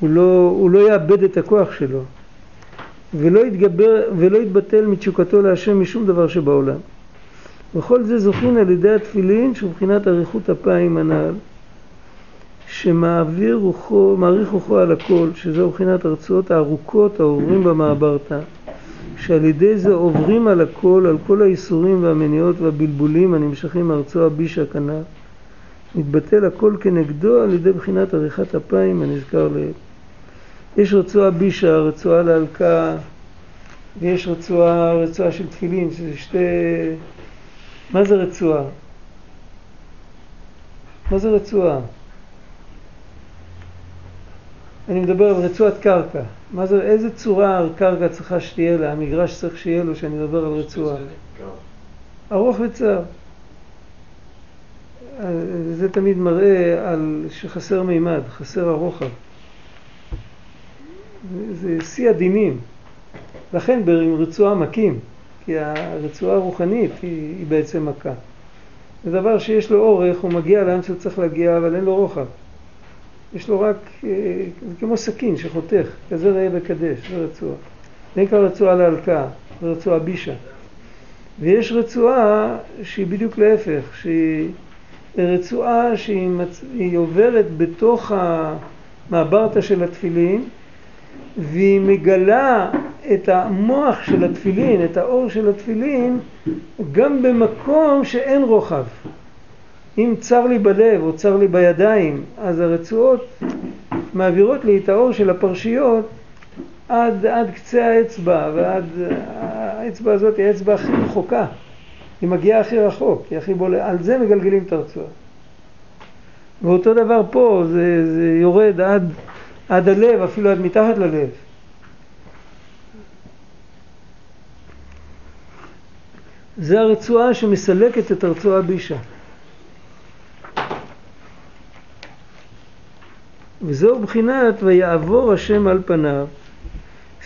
הוא לא, הוא לא יאבד את הכוח שלו. ולא יתגבר ולא יתבטל מתשוקתו להשם משום דבר שבעולם. וכל זה זוכין על ידי התפילין שבחינת אריכות אפיים הנ"ל שמעביר רוחו, מעריך רוחו על הכל, שזו בחינת הרצועות הארוכות העוברים במעברתא, שעל ידי זה עוברים על הכל, על כל האיסורים והמניעות והבלבולים הנמשכים מארצו הבישה כנ"ל, מתבטל הכל כנגדו על ידי בחינת עריכת אפיים הנזכר לעיל. יש רצועה בישה, רצועה להלקה, ויש רצועה, רצועה של תפילין, שזה שתי... מה זה רצועה? מה זה רצועה? אני מדבר על רצועת קרקע. מה זה, איזה צורה הקרקע צריכה שתהיה לה, המגרש צריך שיהיה לו, שאני מדבר על רצועה. ארוך וצר. זה תמיד מראה על שחסר מימד, חסר הרוחב. זה שיא הדינים. לכן עם רצועה מכים, כי הרצועה הרוחנית היא, היא בעצם מכה. זה דבר שיש לו אורך, הוא מגיע לאן שהוא צריך להגיע, אבל אין לו רוחב. יש לו רק, אה, זה כמו סכין שחותך, כזה ראה וקדש, זה רצועה. זה נקרא רצועה להלקאה, זה רצועה בישה. ויש רצועה שהיא בדיוק להפך, שהיא רצועה שהיא מצ... עוברת בתוך המעברתא של התפילין והיא מגלה את המוח של התפילין, את האור של התפילין, גם במקום שאין רוחב. אם צר לי בלב או צר לי בידיים, אז הרצועות מעבירות לי את האור של הפרשיות עד, עד קצה האצבע, ועד האצבע הזאת היא האצבע הכי רחוקה. היא מגיעה הכי רחוק, היא הכי בולט, על זה מגלגלים את הרצועה. ואותו דבר פה, זה, זה יורד עד, עד הלב, אפילו עד מתחת ללב. זה הרצועה שמסלקת את הרצועה בישה. וזהו בחינת ויעבור השם על פניו,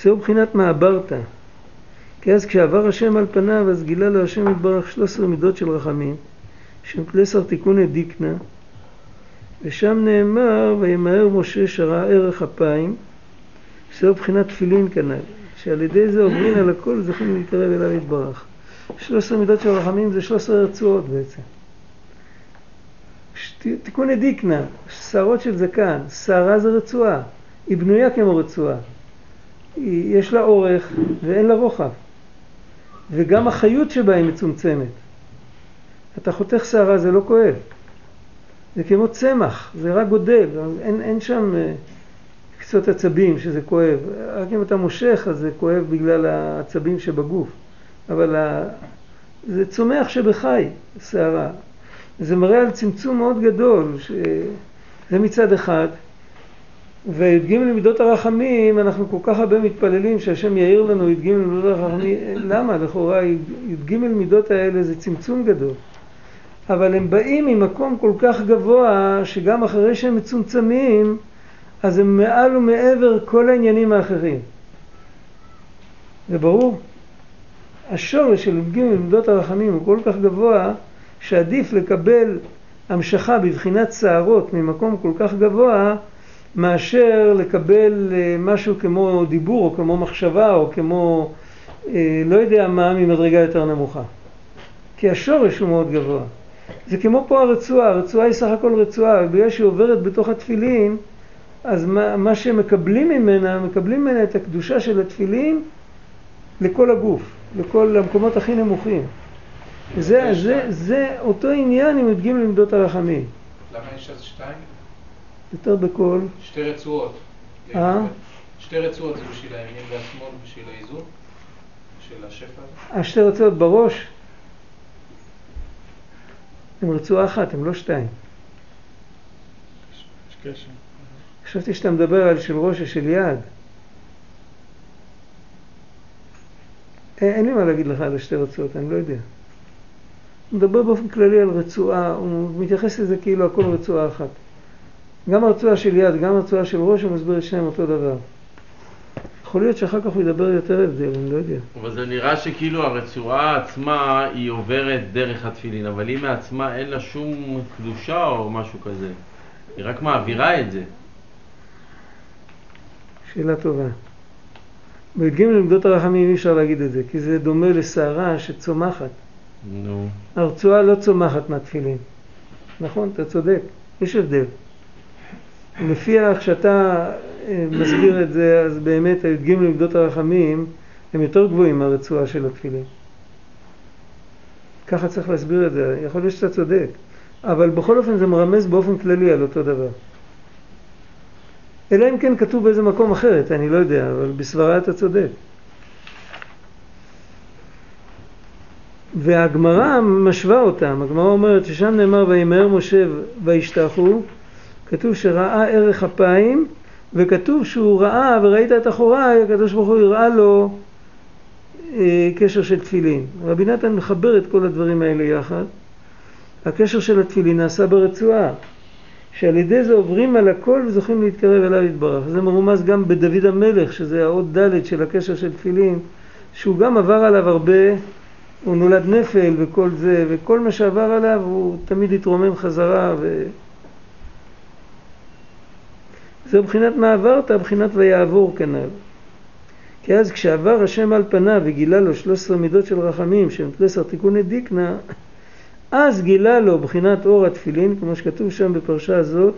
זהו בחינת מעברת. כי אז כשעבר השם על פניו, אז גילה לו השם יתברך 13 מידות של רחמים, שהם פלסר תיקוני דיקנה, ושם נאמר, וימהר משה שראה ערך אפיים, שזהו בחינת תפילין כנ"ל, שעל ידי זה עוברים על הכל זוכים להתקרב אליו יתברך. 13 מידות של רחמים זה 13 רצועות בעצם. תיקוני דיקנה, שערות של זקן, שערה זה רצועה, היא בנויה כמו רצועה. יש לה אורך ואין לה רוחב. וגם החיות שבה היא מצומצמת. אתה חותך שערה זה לא כואב. זה כמו צמח, זה רק גודל, אין, אין שם אה, קצות עצבים שזה כואב. רק אם אתה מושך אז זה כואב בגלל העצבים שבגוף. אבל ה... זה צומח שבחי, שערה. זה מראה על צמצום מאוד גדול, שזה מצד אחד. וי"ג למידות הרחמים, אנחנו כל כך הרבה מתפללים שהשם יאיר לנו י"ג למידות הרחמים, למה? לכאורה י"ג מידות האלה זה צמצום גדול. אבל הם באים ממקום כל כך גבוה, שגם אחרי שהם מצומצמים, אז הם מעל ומעבר כל העניינים האחרים. זה ברור? השורש של י"ג עמדות הרחמים הוא כל כך גבוה, שעדיף לקבל המשכה בבחינת שערות ממקום כל כך גבוה, מאשר לקבל אה, משהו כמו דיבור או כמו מחשבה או כמו אה, לא יודע מה ממדרגה יותר נמוכה. כי השורש הוא מאוד גבוה. זה כמו פה הרצועה, הרצועה היא סך הכל רצועה, בגלל שהיא עוברת בתוך התפילין, אז מה, מה שמקבלים ממנה, מקבלים ממנה את הקדושה של התפילין לכל הגוף, לכל המקומות הכי נמוכים. זה, זה, זה אותו עניין אם י"ג למדות הרחמים. למה יש אז שתיים? יותר בקול. שתי רצועות. אה? שתי רצועות זה בשביל הימין והשמאל, בשביל האיזון? של השפע? השתי רצועות בראש הם רצועה אחת, הם לא שתיים. חשבתי שאתה מדבר על של ראש ושל יד. אין, אין לי מה להגיד לך על השתי רצועות, אני לא יודע. הוא מדבר באופן כללי על רצועה, הוא מתייחס לזה כאילו הכל רצועה אחת. גם הרצועה של יד, גם הרצועה של ראש, הוא מסביר את שניהם אותו דבר. יכול להיות שאחר כך הוא ידבר יותר הבדל, אני לא יודע. אבל זה נראה שכאילו הרצועה עצמה היא עוברת דרך התפילין, אבל היא מעצמה אין לה שום קדושה או משהו כזה. היא רק מעבירה את זה. שאלה טובה. בי"ג למדות הרחמים אי אפשר להגיד את זה, כי זה דומה לסערה שצומחת. נו. הרצועה לא צומחת מהתפילין. נכון, אתה צודק, יש הבדל. לפי איך שאתה מסביר את זה, אז באמת הי"ג למדות הרחמים הם יותר גבוהים מהרצועה של התפילין. ככה צריך להסביר את זה, יכול להיות שאתה צודק, אבל בכל אופן זה מרמז באופן כללי על אותו דבר. אלא אם כן כתוב באיזה מקום אחרת, אני לא יודע, אבל בסברה אתה צודק. והגמרא משווה אותם, הגמרא אומרת ששם נאמר וימהר משה וישתחו, כתוב שראה ערך אפיים, וכתוב שהוא ראה וראית את אחוריי, הקדוש ברוך הוא הראה לו אה, קשר של תפילין. רבי נתן מחבר את כל הדברים האלה יחד. הקשר של התפילין נעשה ברצועה, שעל ידי זה עוברים על הכל וזוכים להתקרב אליו יתברך. זה מרומז גם בדוד המלך, שזה האות ד' של הקשר של תפילין, שהוא גם עבר עליו הרבה, הוא נולד נפל וכל זה, וכל מה שעבר עליו הוא תמיד התרומם חזרה ו... זה מבחינת מה עברת, מבחינת ויעבור כנ"ל. כי אז כשעבר השם על פניו וגילה לו 13 מידות של רחמים שהם תלסר תיקוני דיקנה, אז גילה לו בחינת אור התפילין, כמו שכתוב שם בפרשה הזאת,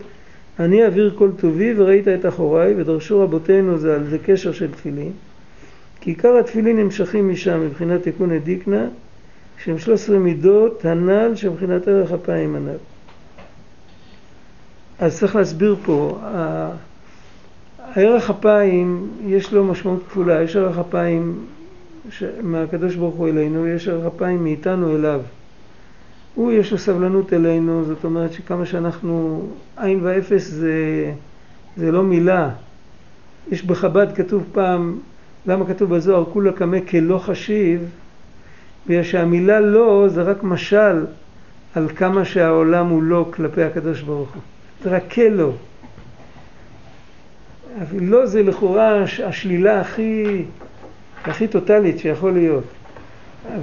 אני אעביר כל טובי וראית את אחוריי, ודרשו רבותינו זה על זה קשר של תפילין. כי עיקר התפילין נמשכים משם מבחינת תיקוני דיקנה, שהם 13 מידות הנ"ל שמבחינת ערך אפיים הנ"ל. אז צריך להסביר פה, הערך אפיים יש לו משמעות כפולה, יש ערך אפיים מהקדוש ברוך הוא אלינו, יש ערך אפיים מאיתנו אליו. הוא יש לו סבלנות אלינו, זאת אומרת שכמה שאנחנו, עין ואפס זה, זה לא מילה. יש בחב"ד כתוב פעם, למה כתוב בזוהר כולה קמא כלא חשיב? בגלל שהמילה לא זה רק משל על כמה שהעולם הוא לא כלפי הקדוש ברוך הוא. רק כלא. אבל לא זה לכאורה השלילה הכי, הכי טוטאלית שיכול להיות.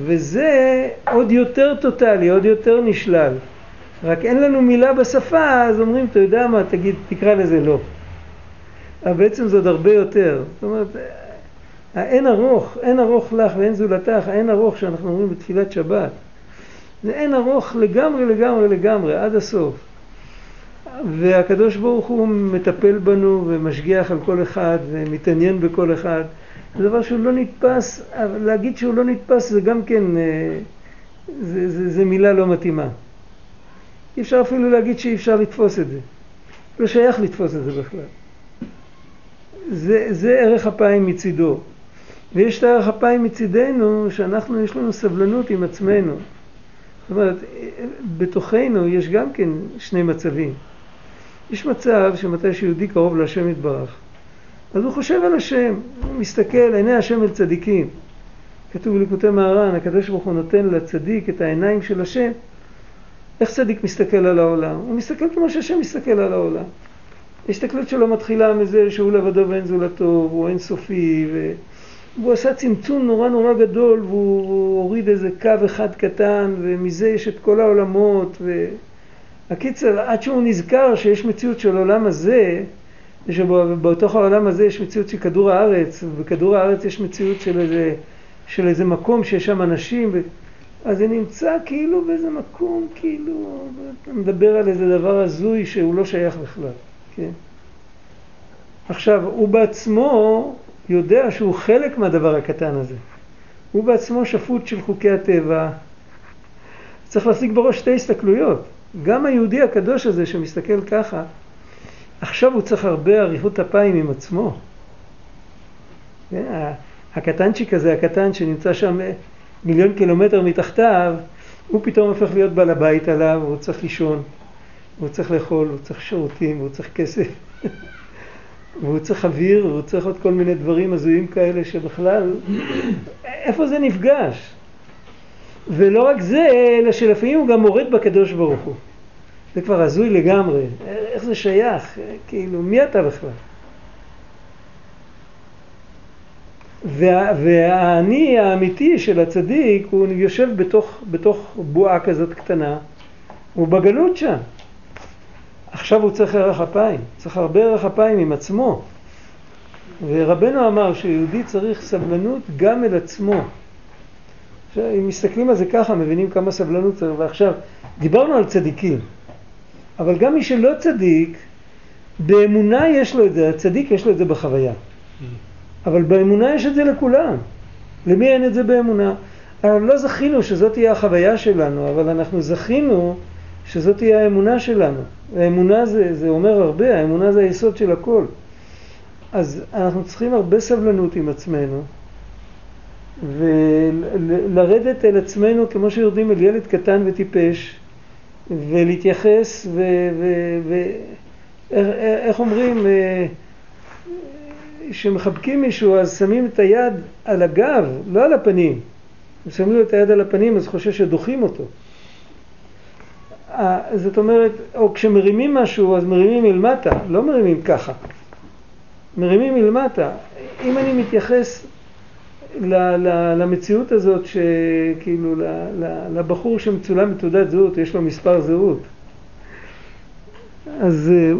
וזה עוד יותר טוטאלי, עוד יותר נשלל. רק אין לנו מילה בשפה, אז אומרים, אתה יודע מה, תגיד, תקרא לזה לא. אבל בעצם זה עוד הרבה יותר. זאת אומרת, האין ארוך, אין ארוך לך ואין זולתך, האין ארוך שאנחנו אומרים בתפילת שבת, זה אין ארוך לגמרי, לגמרי, לגמרי, עד הסוף. והקדוש ברוך הוא מטפל בנו ומשגיח על כל אחד ומתעניין בכל אחד. זה דבר שהוא לא נתפס, אבל להגיד שהוא לא נתפס זה גם כן, אה, זה, זה, זה מילה לא מתאימה. אי אפשר אפילו להגיד שאי אפשר לתפוס את זה. לא שייך לתפוס את זה בכלל. זה, זה ערך אפיים מצידו. ויש את הערך אפיים מצידנו, שאנחנו, יש לנו סבלנות עם עצמנו. זאת אומרת, בתוכנו יש גם כן שני מצבים. יש מצב שמתי שיהודי קרוב להשם יתברך, אז הוא חושב על השם, הוא מסתכל, עיני השם אל צדיקים. כתוב בליקוטי מהר"ן, הקדוש ברוך הוא נותן לצדיק את העיניים של השם. איך צדיק מסתכל על העולם? הוא מסתכל כמו שהשם מסתכל על העולם. ההסתכלות שלו מתחילה מזה שהוא לבדו ואין זולתו, והוא אינסופי, ו... והוא עשה צמצום נורא נורא גדול, והוא הוריד איזה קו אחד קטן, ומזה יש את כל העולמות, והקיצר, עד שהוא נזכר שיש מציאות של העולם הזה, שבתוך העולם הזה יש מציאות של כדור הארץ, ובכדור הארץ יש מציאות של איזה, של איזה מקום שיש שם אנשים, ו... אז זה נמצא כאילו באיזה מקום, כאילו, אתה מדבר על איזה דבר הזוי שהוא לא שייך בכלל, כן? עכשיו, הוא בעצמו יודע שהוא חלק מהדבר הקטן הזה. הוא בעצמו שפוט של חוקי הטבע. צריך להשיג בראש שתי הסתכלויות. גם היהודי הקדוש הזה שמסתכל ככה, עכשיו הוא צריך הרבה אריכות אפיים עם עצמו. כן, הקטנצ'יק הזה, הקטן שנמצא שם מיליון קילומטר מתחתיו, הוא פתאום הופך להיות בעל הבית עליו, הוא צריך לישון, הוא צריך לאכול, הוא צריך שירותים, הוא צריך כסף, והוא צריך אוויר, והוא צריך עוד כל מיני דברים הזויים כאלה שבכלל, איפה זה נפגש? ולא רק זה, אלא שלפעמים הוא גם מורד בקדוש ברוך הוא. זה כבר הזוי לגמרי. איך זה שייך? כאילו, מי אתה בכלל? וה, והאני האמיתי של הצדיק הוא יושב בתוך, בתוך בועה כזאת קטנה, הוא בגלות שם. עכשיו הוא צריך ערך אפיים, צריך הרבה ערך אפיים עם עצמו. ורבנו אמר שיהודי צריך סבלנות גם אל עצמו. אם מסתכלים על זה ככה, מבינים כמה סבלנות צריך. ועכשיו, דיברנו על צדיקים, אבל גם מי שלא צדיק, באמונה יש לו את זה, הצדיק יש לו את זה בחוויה. אבל באמונה יש את זה לכולם. למי אין את זה באמונה? לא זכינו שזאת תהיה החוויה שלנו, אבל אנחנו זכינו שזאת תהיה האמונה שלנו. האמונה זה, זה אומר הרבה, האמונה זה היסוד של הכל. אז אנחנו צריכים הרבה סבלנות עם עצמנו, ולרדת אל עצמנו כמו שיורדים אל ילד קטן וטיפש, ולהתייחס, ואיך אומרים, אה, כשמחבקים מישהו אז שמים את היד על הגב, לא על הפנים. אם שמים לו את היד על הפנים אז חושב שדוחים אותו. זאת אומרת, או כשמרימים משהו אז מרימים מלמטה, לא מרימים ככה. מרימים מלמטה. אם אני מתייחס למציאות הזאת שכאילו לבחור שמצולם בתעודת זהות, יש לו מספר זהות. אז הוא,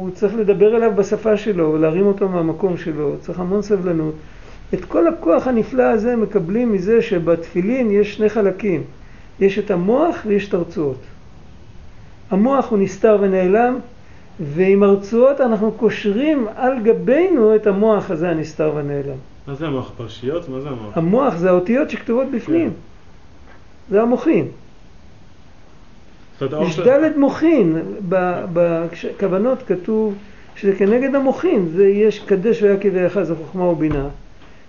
הוא צריך לדבר אליו בשפה שלו, להרים אותו מהמקום שלו, צריך המון סבלנות. את כל הכוח הנפלא הזה מקבלים מזה שבתפילין יש שני חלקים, יש את המוח ויש את הרצועות. המוח הוא נסתר ונעלם, ועם הרצועות אנחנו קושרים על גבינו את המוח הזה הנסתר ונעלם. מה זה המוח? פרשיות? מה זה המוח? המוח זה האותיות שכתובות בפנים. כן. זה המוחין. יש דלת מוחין, בכוונות כתוב שזה כנגד המוחין, זה יש קדש והיה כדאיך זה חוכמה ובינה,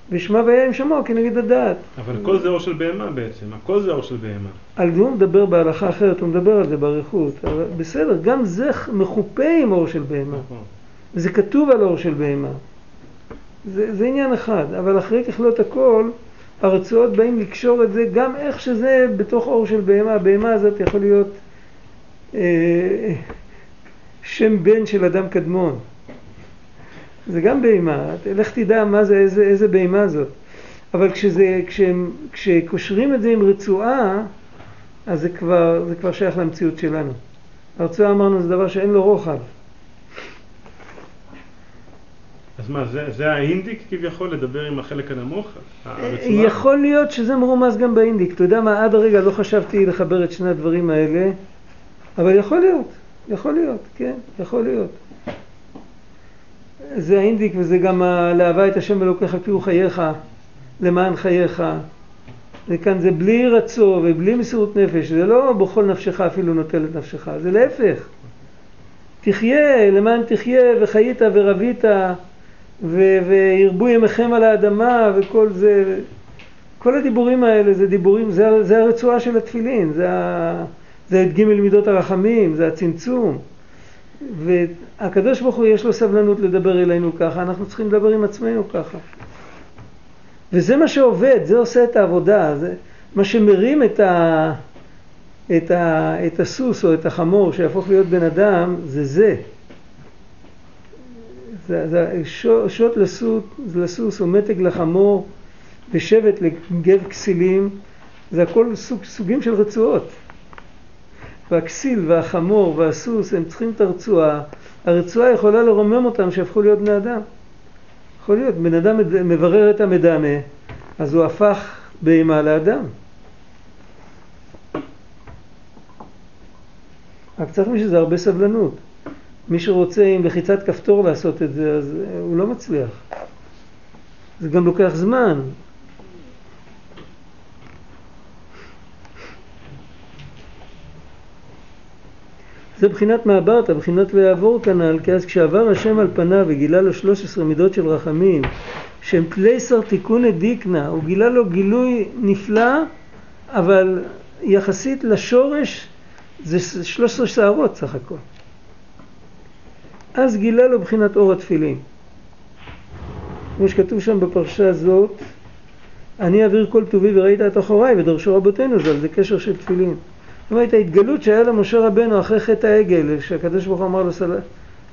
ושמע והיה עם שמוע כנגד הדעת. אבל הכל זה אור של בהמה בעצם, הכל זה אור של בהמה. על זה הוא מדבר בהלכה אחרת, הוא מדבר על זה באריכות, אבל בסדר, גם זה מחופה עם אור של בהמה. נכון. זה כתוב על אור של בהמה. זה, זה עניין אחד, אבל אחרי ככלות הכל, הרצועות באים לקשור את זה גם איך שזה בתוך אור של בהמה, הבהמה הזאת יכול להיות אה, שם בן של אדם קדמון. זה גם בהמה, לך תדע מה זה, איזה, איזה בהמה זאת. אבל כשזה, כשהם, כשקושרים את זה עם רצועה, אז זה כבר, זה כבר שייך למציאות שלנו. הרצועה אמרנו זה דבר שאין לו רוחב. אז מה, זה, זה האינדיק כביכול לדבר עם החלק הנמוך? הרצועה? יכול להיות שזה מרומז גם באינדיק. אתה יודע מה, עד הרגע לא חשבתי לחבר את שני הדברים האלה. אבל יכול להיות, יכול להיות, כן, יכול להיות. זה האינדיק וזה גם לאהבה את השם אלוקיך כי הוא חייך, למען חייך. וכאן זה בלי רצו ובלי מסירות נפש, זה לא בכל נפשך אפילו נוטל את נפשך, זה להפך. תחיה, למען תחיה וחיית ורבית וירבו ימיכם על האדמה וכל זה. כל הדיבורים האלה זה דיבורים, זה, זה הרצועה של התפילין, זה. זה את ג' מידות הרחמים, זה הצמצום. והקדוש ברוך הוא יש לו סבלנות לדבר אלינו ככה, אנחנו צריכים לדבר עם עצמנו ככה. וזה מה שעובד, זה עושה את העבודה, זה מה שמרים את, ה, את, ה, את הסוס או את החמור שיהפוך להיות בן אדם, זה זה. זה, זה שוט, לסוס, לסוס או מתג לחמור ושבט לגב כסילים, זה הכל סוג, סוגים של רצועות. והכסיל והחמור והסוס הם צריכים את הרצועה, הרצועה יכולה לרומם אותם שהפכו להיות בני אדם. יכול להיות, בן אדם מברר את המדמה, אז הוא הפך בהמה לאדם. רק צריך בשביל זה הרבה סבלנות. מי שרוצה עם לחיצת כפתור לעשות את זה, אז הוא לא מצליח. זה גם לוקח זמן. זה בחינת מעברת, בחינת ויעבור כנ"ל, כי אז כשעבר השם על פניו וגילה לו 13 מידות של רחמים, שהם תלייסר תיקוני דיקנה, הוא גילה לו גילוי נפלא, אבל יחסית לשורש זה 13 שערות סך הכל. אז גילה לו בחינת אור התפילין. כמו שכתוב שם בפרשה הזאת, אני אעביר כל טובי וראית את אחוריי ודרשו רבותינו ז"ל, זה קשר של תפילין. זאת אומרת ההתגלות שהיה למשה רבנו אחרי חטא העגל, שהקדוש ברוך הוא אמר לו סל...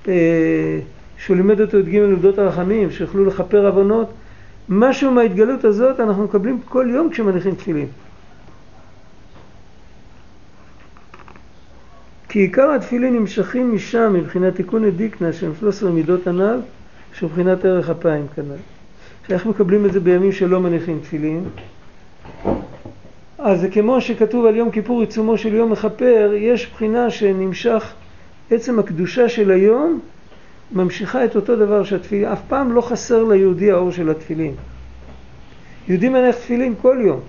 אה, שהוא לימד אותו את ג' עובדות הרחמים, שיוכלו לכפר עוונות, משהו מההתגלות הזאת אנחנו מקבלים כל יום כשמניחים תפילין. כי עיקר התפילין נמשכים משם מבחינת תיקון הדיקנה שהם 13 מידות הנ"ל, שמבחינת ערך אפיים כנ"ל. שאיך מקבלים את זה בימים שלא מניחים תפילין? אז זה כמו שכתוב על יום כיפור עיצומו של יום מכפר, יש בחינה שנמשך עצם הקדושה של היום, ממשיכה את אותו דבר שהתפילין, אף פעם לא חסר ליהודי האור של התפילין. יהודי מניח תפילין כל יום,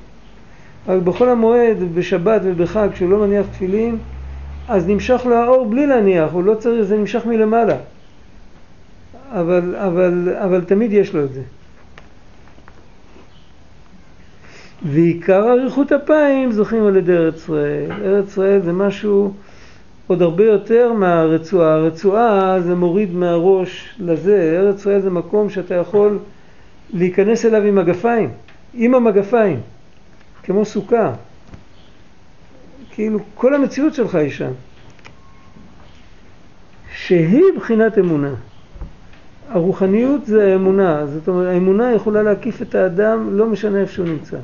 אבל בכל המועד, בשבת ובחג, כשהוא לא מניח תפילין, אז נמשך לו האור בלי להניח, הוא לא צריך, זה נמשך מלמעלה. אבל, אבל, אבל תמיד יש לו את זה. ועיקר אריכות אפיים זוכים על ידי ארץ ישראל. ארץ ישראל זה משהו עוד הרבה יותר מהרצועה. הרצועה זה מוריד מהראש לזה. ארץ ישראל זה מקום שאתה יכול להיכנס אליו עם מגפיים, עם המגפיים, כמו סוכה. כאילו כל המציאות שלך היא שם. שהיא בחינת אמונה. הרוחניות זה האמונה, זאת אומרת האמונה יכולה להקיף את האדם לא משנה איפה שהוא נמצא.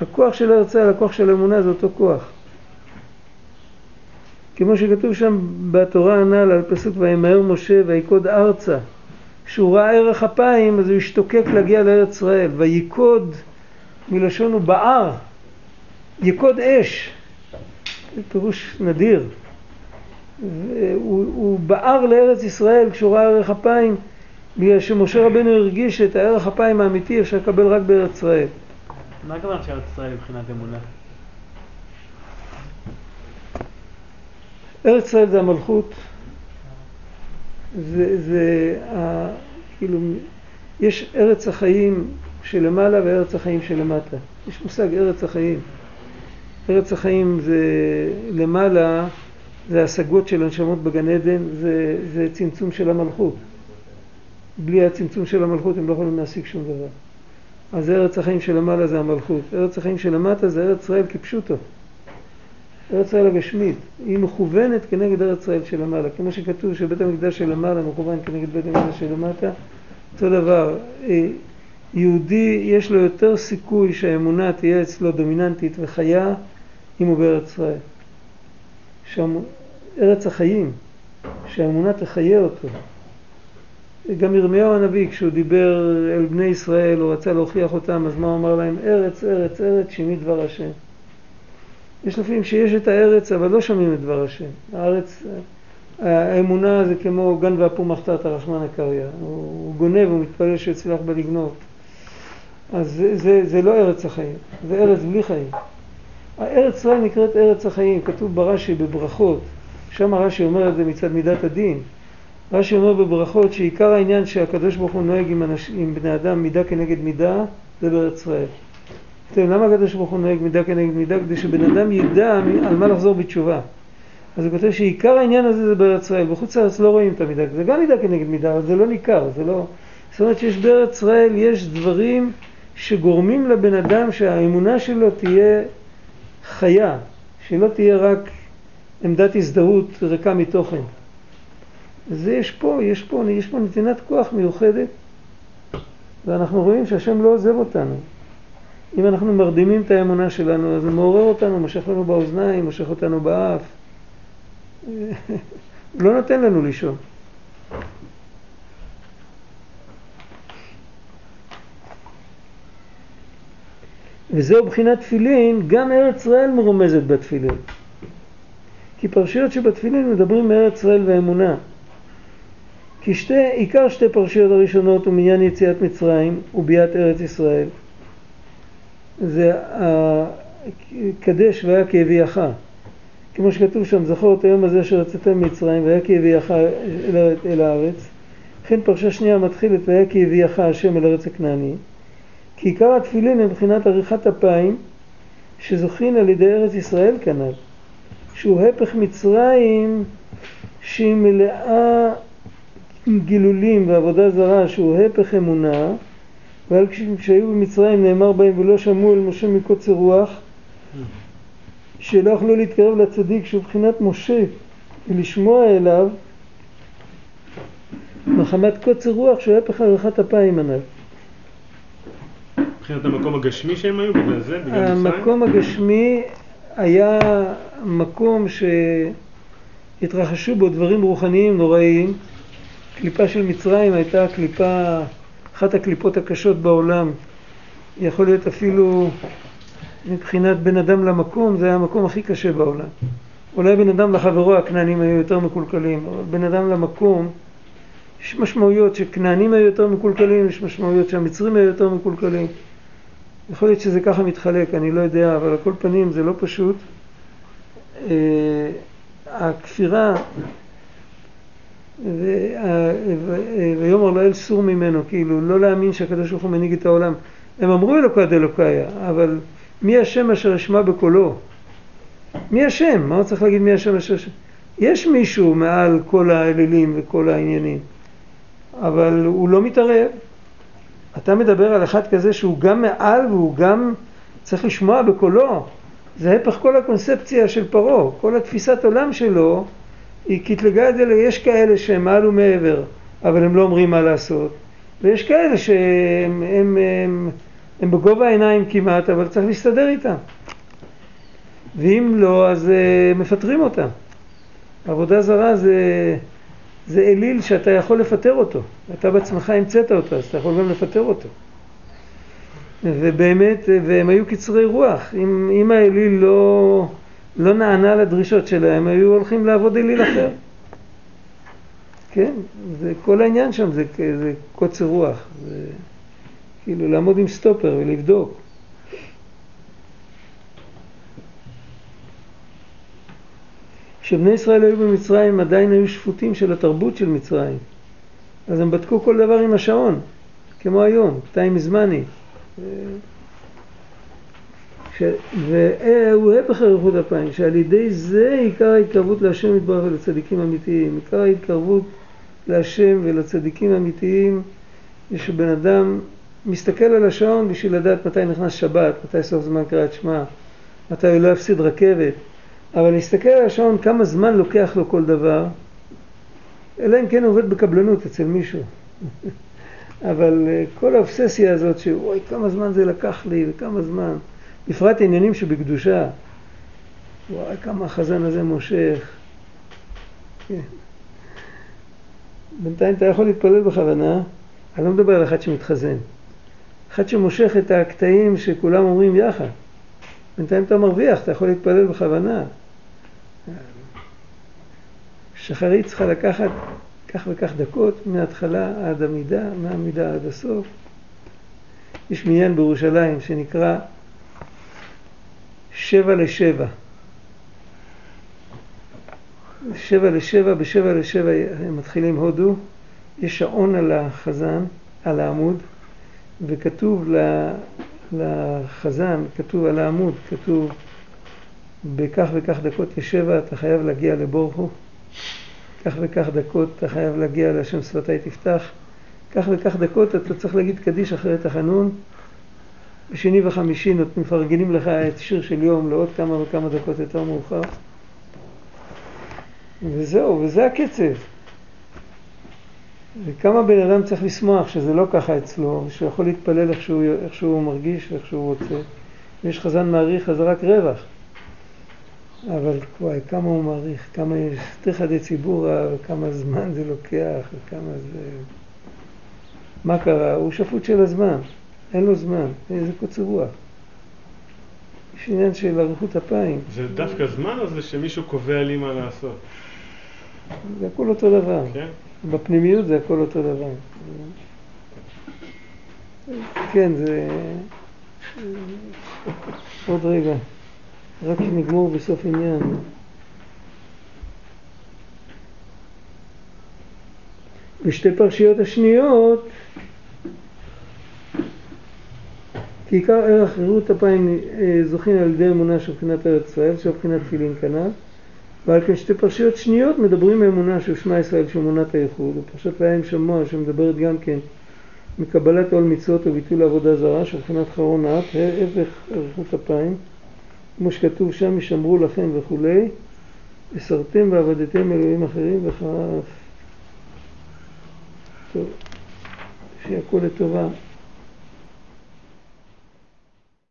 הכוח של הרצל, הכוח של האמונה זה אותו כוח. כמו שכתוב שם בתורה הנ"ל על פסוק וימהר משה ויקוד ארצה כשהוא ראה ערך אפיים אז הוא השתוקק להגיע לארץ ישראל ויקוד מלשון הוא בער יקוד אש פירוש נדיר הוא, הוא בער לארץ ישראל כשהוא ראה ערך אפיים בגלל שמשה רבנו הרגיש את הערך אפיים האמיתי אפשר לקבל רק בארץ ישראל מה הכוונה שארץ ישראל מבחינת אמונה? ארץ ישראל זה המלכות, זה, זה ה, כאילו, יש ארץ החיים שלמעלה וארץ החיים שלמטה. יש מושג ארץ החיים. ארץ החיים זה למעלה, זה השגות של הנשמות בגן עדן, זה, זה צמצום של המלכות. בלי הצמצום של המלכות הם לא יכולים להשיג שום דבר. אז ארץ החיים שלמעלה זה המלכות. ארץ החיים שלמטה זה ארץ ישראל כפשוטו. ארץ ישראל הגשמית, היא מכוונת כנגד ארץ ישראל שלמעלה. כמו שכתוב שבית המקדש שלמעלה מכוון כנגד בית המקדש שלמטה, אותו דבר. אה, יהודי יש לו יותר סיכוי שהאמונה תהיה אצלו דומיננטית וחיה אם הוא בארץ ישראל. ארץ החיים, שהאמונה תחיה אותו. גם ירמיהו הנביא, כשהוא דיבר אל בני ישראל, הוא רצה להוכיח אותם, אז מה הוא אמר להם? ארץ, ארץ, ארץ, שמי דבר השם. יש לפעמים שיש את הארץ, אבל לא שומעים את דבר השם. הארץ, האמונה זה כמו גן ואפו מחתת הרחמן הקריא. הוא גונב, הוא מתפלל שיצליח בלגנוב. אז זה, זה, זה לא ארץ החיים, זה ארץ בלי חיים. הארץ ישראל נקראת ארץ החיים, כתוב ברש"י בברכות, שם רש"י אומר את זה מצד מידת הדין. רש"י אומר בברכות שעיקר העניין שהקדוש ברוך הוא נוהג עם, אנש, עם בני אדם מידה כנגד מידה זה בארץ ישראל. אתם למה הקדוש ברוך הוא נוהג מידה כנגד מידה? כדי שבן אדם ידע על מה לחזור בתשובה. אז הוא כותב שעיקר העניין הזה זה בארץ ישראל, בחוץ לארץ לא רואים את המידה, זה גם מידה כנגד מידה, אבל זה לא ניכר, זה לא... זאת אומרת שיש בארץ ישראל, יש דברים שגורמים לבן אדם שהאמונה שלו תהיה חיה, שלא תהיה רק עמדת הזדהות ריקה מתוכן. זה יש פה, יש פה, יש פה נתינת כוח מיוחדת, ואנחנו רואים שהשם לא עוזב אותנו. אם אנחנו מרדימים את האמונה שלנו, אז הוא מעורר אותנו, מושך לנו באוזניים, מושך אותנו באף. לא נותן לנו לישון. וזהו בחינת תפילין, גם ארץ ישראל מרומזת בתפילין. כי פרשיות שבתפילין מדברים מארץ ישראל ואמונה. כי שתי, עיקר שתי פרשיות הראשונות הוא מעניין יציאת מצרים וביאת ארץ ישראל. זה קדש והיה כאביאך. כמו שכתוב שם, זכור את היום הזה אשר יצאתם ממצרים והיה כאביאך אל הארץ. לכן פרשה שנייה מתחילת והיה כאביאך השם אל ארץ הכנעני. כי עיקר התפילין הם מבחינת עריכת אפיים שזוכין על ידי ארץ ישראל כנ"ל. שהוא הפך מצרים שהיא מלאה גילולים ועבודה זרה, שהוא הפך אמונה, ועל כשהיו במצרים נאמר בהם ולא שמעו אל משה מקוצר רוח, שלא יכלו להתקרב לצדיק שהוא מבחינת משה ולשמוע אליו מחמת קוצר רוח שהוא הפך עריכת אפיים עליו. מבחינת המקום הגשמי שהם היו בגלל זה? בגלל? המקום הגשמי היה מקום שהתרחשו בו דברים רוחניים נוראיים. קליפה של מצרים הייתה קליפה, אחת הקליפות הקשות בעולם. יכול להיות אפילו מבחינת בין אדם למקום, זה היה המקום הכי קשה בעולם. אולי בין אדם לחברו הכנענים היו יותר מקולקלים, אבל בין אדם למקום יש משמעויות שכנענים היו יותר מקולקלים, יש משמעויות שהמצרים היו יותר מקולקלים. יכול להיות שזה ככה מתחלק, אני לא יודע, אבל על כל פנים זה לא פשוט. אה, הכפירה ויאמר לאל סור ממנו, כאילו לא להאמין שהקדוש ברוך הוא מנהיג את העולם. הם אמרו אלוקא דאלוקאיה, אבל מי השם אשר אשמע בקולו? מי השם? מה הוא צריך להגיד מי השם אשר... יש מישהו מעל כל האלילים וכל העניינים, אבל הוא לא מתערב. אתה מדבר על אחד כזה שהוא גם מעל והוא גם צריך לשמוע בקולו. זה הפך כל הקונספציה של פרעה, כל התפיסת עולם שלו היא קטלגה את זה, יש כאלה שהם מעל ומעבר, אבל הם לא אומרים מה לעשות, ויש כאלה שהם הם, הם, הם בגובה העיניים כמעט, אבל צריך להסתדר איתם. ואם לא, אז uh, מפטרים אותם. עבודה זרה זה, זה אליל שאתה יכול לפטר אותו. אתה בעצמך המצאת אותו, אז אתה יכול גם לפטר אותו. ובאמת, והם היו קצרי רוח. אם, אם האליל לא, לא נענה לדרישות שלהם, היו הולכים לעבוד אליל אחר. כן, זה כל העניין שם, זה, זה קוצר רוח. זה כאילו לעמוד עם סטופר ולבדוק. כשבני ישראל היו במצרים עדיין היו שפוטים של התרבות של מצרים. אז הם בדקו כל דבר עם השעון, כמו היום, טיים זמני. והוא הפך אריכות אפיים, שעל ידי זה עיקר ההתקרבות להשם יתברך ולצדיקים אמיתיים. עיקר ההתקרבות להשם ולצדיקים אמיתיים זה שבן אדם מסתכל על השעון בשביל לדעת מתי נכנס שבת, מתי סוף זמן קריאת שמע, מתי הוא לא יפסיד רכבת, אבל להסתכל על השעון כמה זמן לוקח לו כל דבר, אלא אם כן עובד בקבלנות אצל מישהו. אבל אה, כל האובססיה הזאת שאוי כמה זמן זה לקח לי וכמה זמן, בפרט עניינים שבקדושה, וואי כמה החזן הזה מושך. כן. בינתיים אתה יכול להתפלל בכוונה, אני לא מדבר על אחד שמתחזן, אחד שמושך את הקטעים שכולם אומרים יחד. בינתיים אתה מרוויח, אתה יכול להתפלל בכוונה. שחרית צריכה לקחת כך וכך דקות מההתחלה עד המידה, מהמידה עד הסוף. יש מניין בירושלים שנקרא שבע לשבע. שבע לשבע, בשבע לשבע מתחילים הודו, יש שעון על החזן, על העמוד, וכתוב לחזן, כתוב על העמוד, כתוב בכך וכך דקות ושבע אתה חייב להגיע לבורכו, כך וכך דקות אתה חייב להגיע להשם שפתי תפתח, כך וכך דקות אתה צריך להגיד קדיש אחרי תחנון, בשני וחמישי מפרגנים לך את שיר של יום לעוד כמה וכמה דקות יותר מאוחר. וזהו, וזה הקצב. וכמה בן אדם צריך לשמוח שזה לא ככה אצלו, שהוא יכול להתפלל איך שהוא, איך שהוא מרגיש ואיך שהוא רוצה. יש חזן מעריך אז רק רווח. אבל וואי, כמה הוא מעריך, כמה יש, תכא דציבורא, וכמה זמן זה לוקח, וכמה זה... מה קרה? הוא שפוט של הזמן, אין לו זמן, איזה קוצר רוח. יש עניין של אריכות אפיים, זה דווקא זמן או זה שמישהו קובע לי מה לעשות? זה הכל אותו דבר. כן? בפנימיות זה הכל אותו דבר. כן, זה... עוד רגע, רק שנגמור בסוף עניין. בשתי פרשיות השניות, כי עיקר ערך חירות אפיים אה, זוכים על ידי אמונה של בחינת ארץ ישראל, של בחינת תפילין כנ"ל, ועל כן שתי פרשיות שניות מדברים מאמונה של שמע ישראל של אמונת הייחוד, ופרשת וים שמוע שמדברת גם כן מקבלת עול מצוות וביטול עבודה זרה של בחינת חרון האף, הפך אריכות אפיים, כמו שכתוב שם ישמרו לכם וכולי, הסרתם ועבדתם אלוהים אחרים וחרף. טוב, שיהיה לטובה.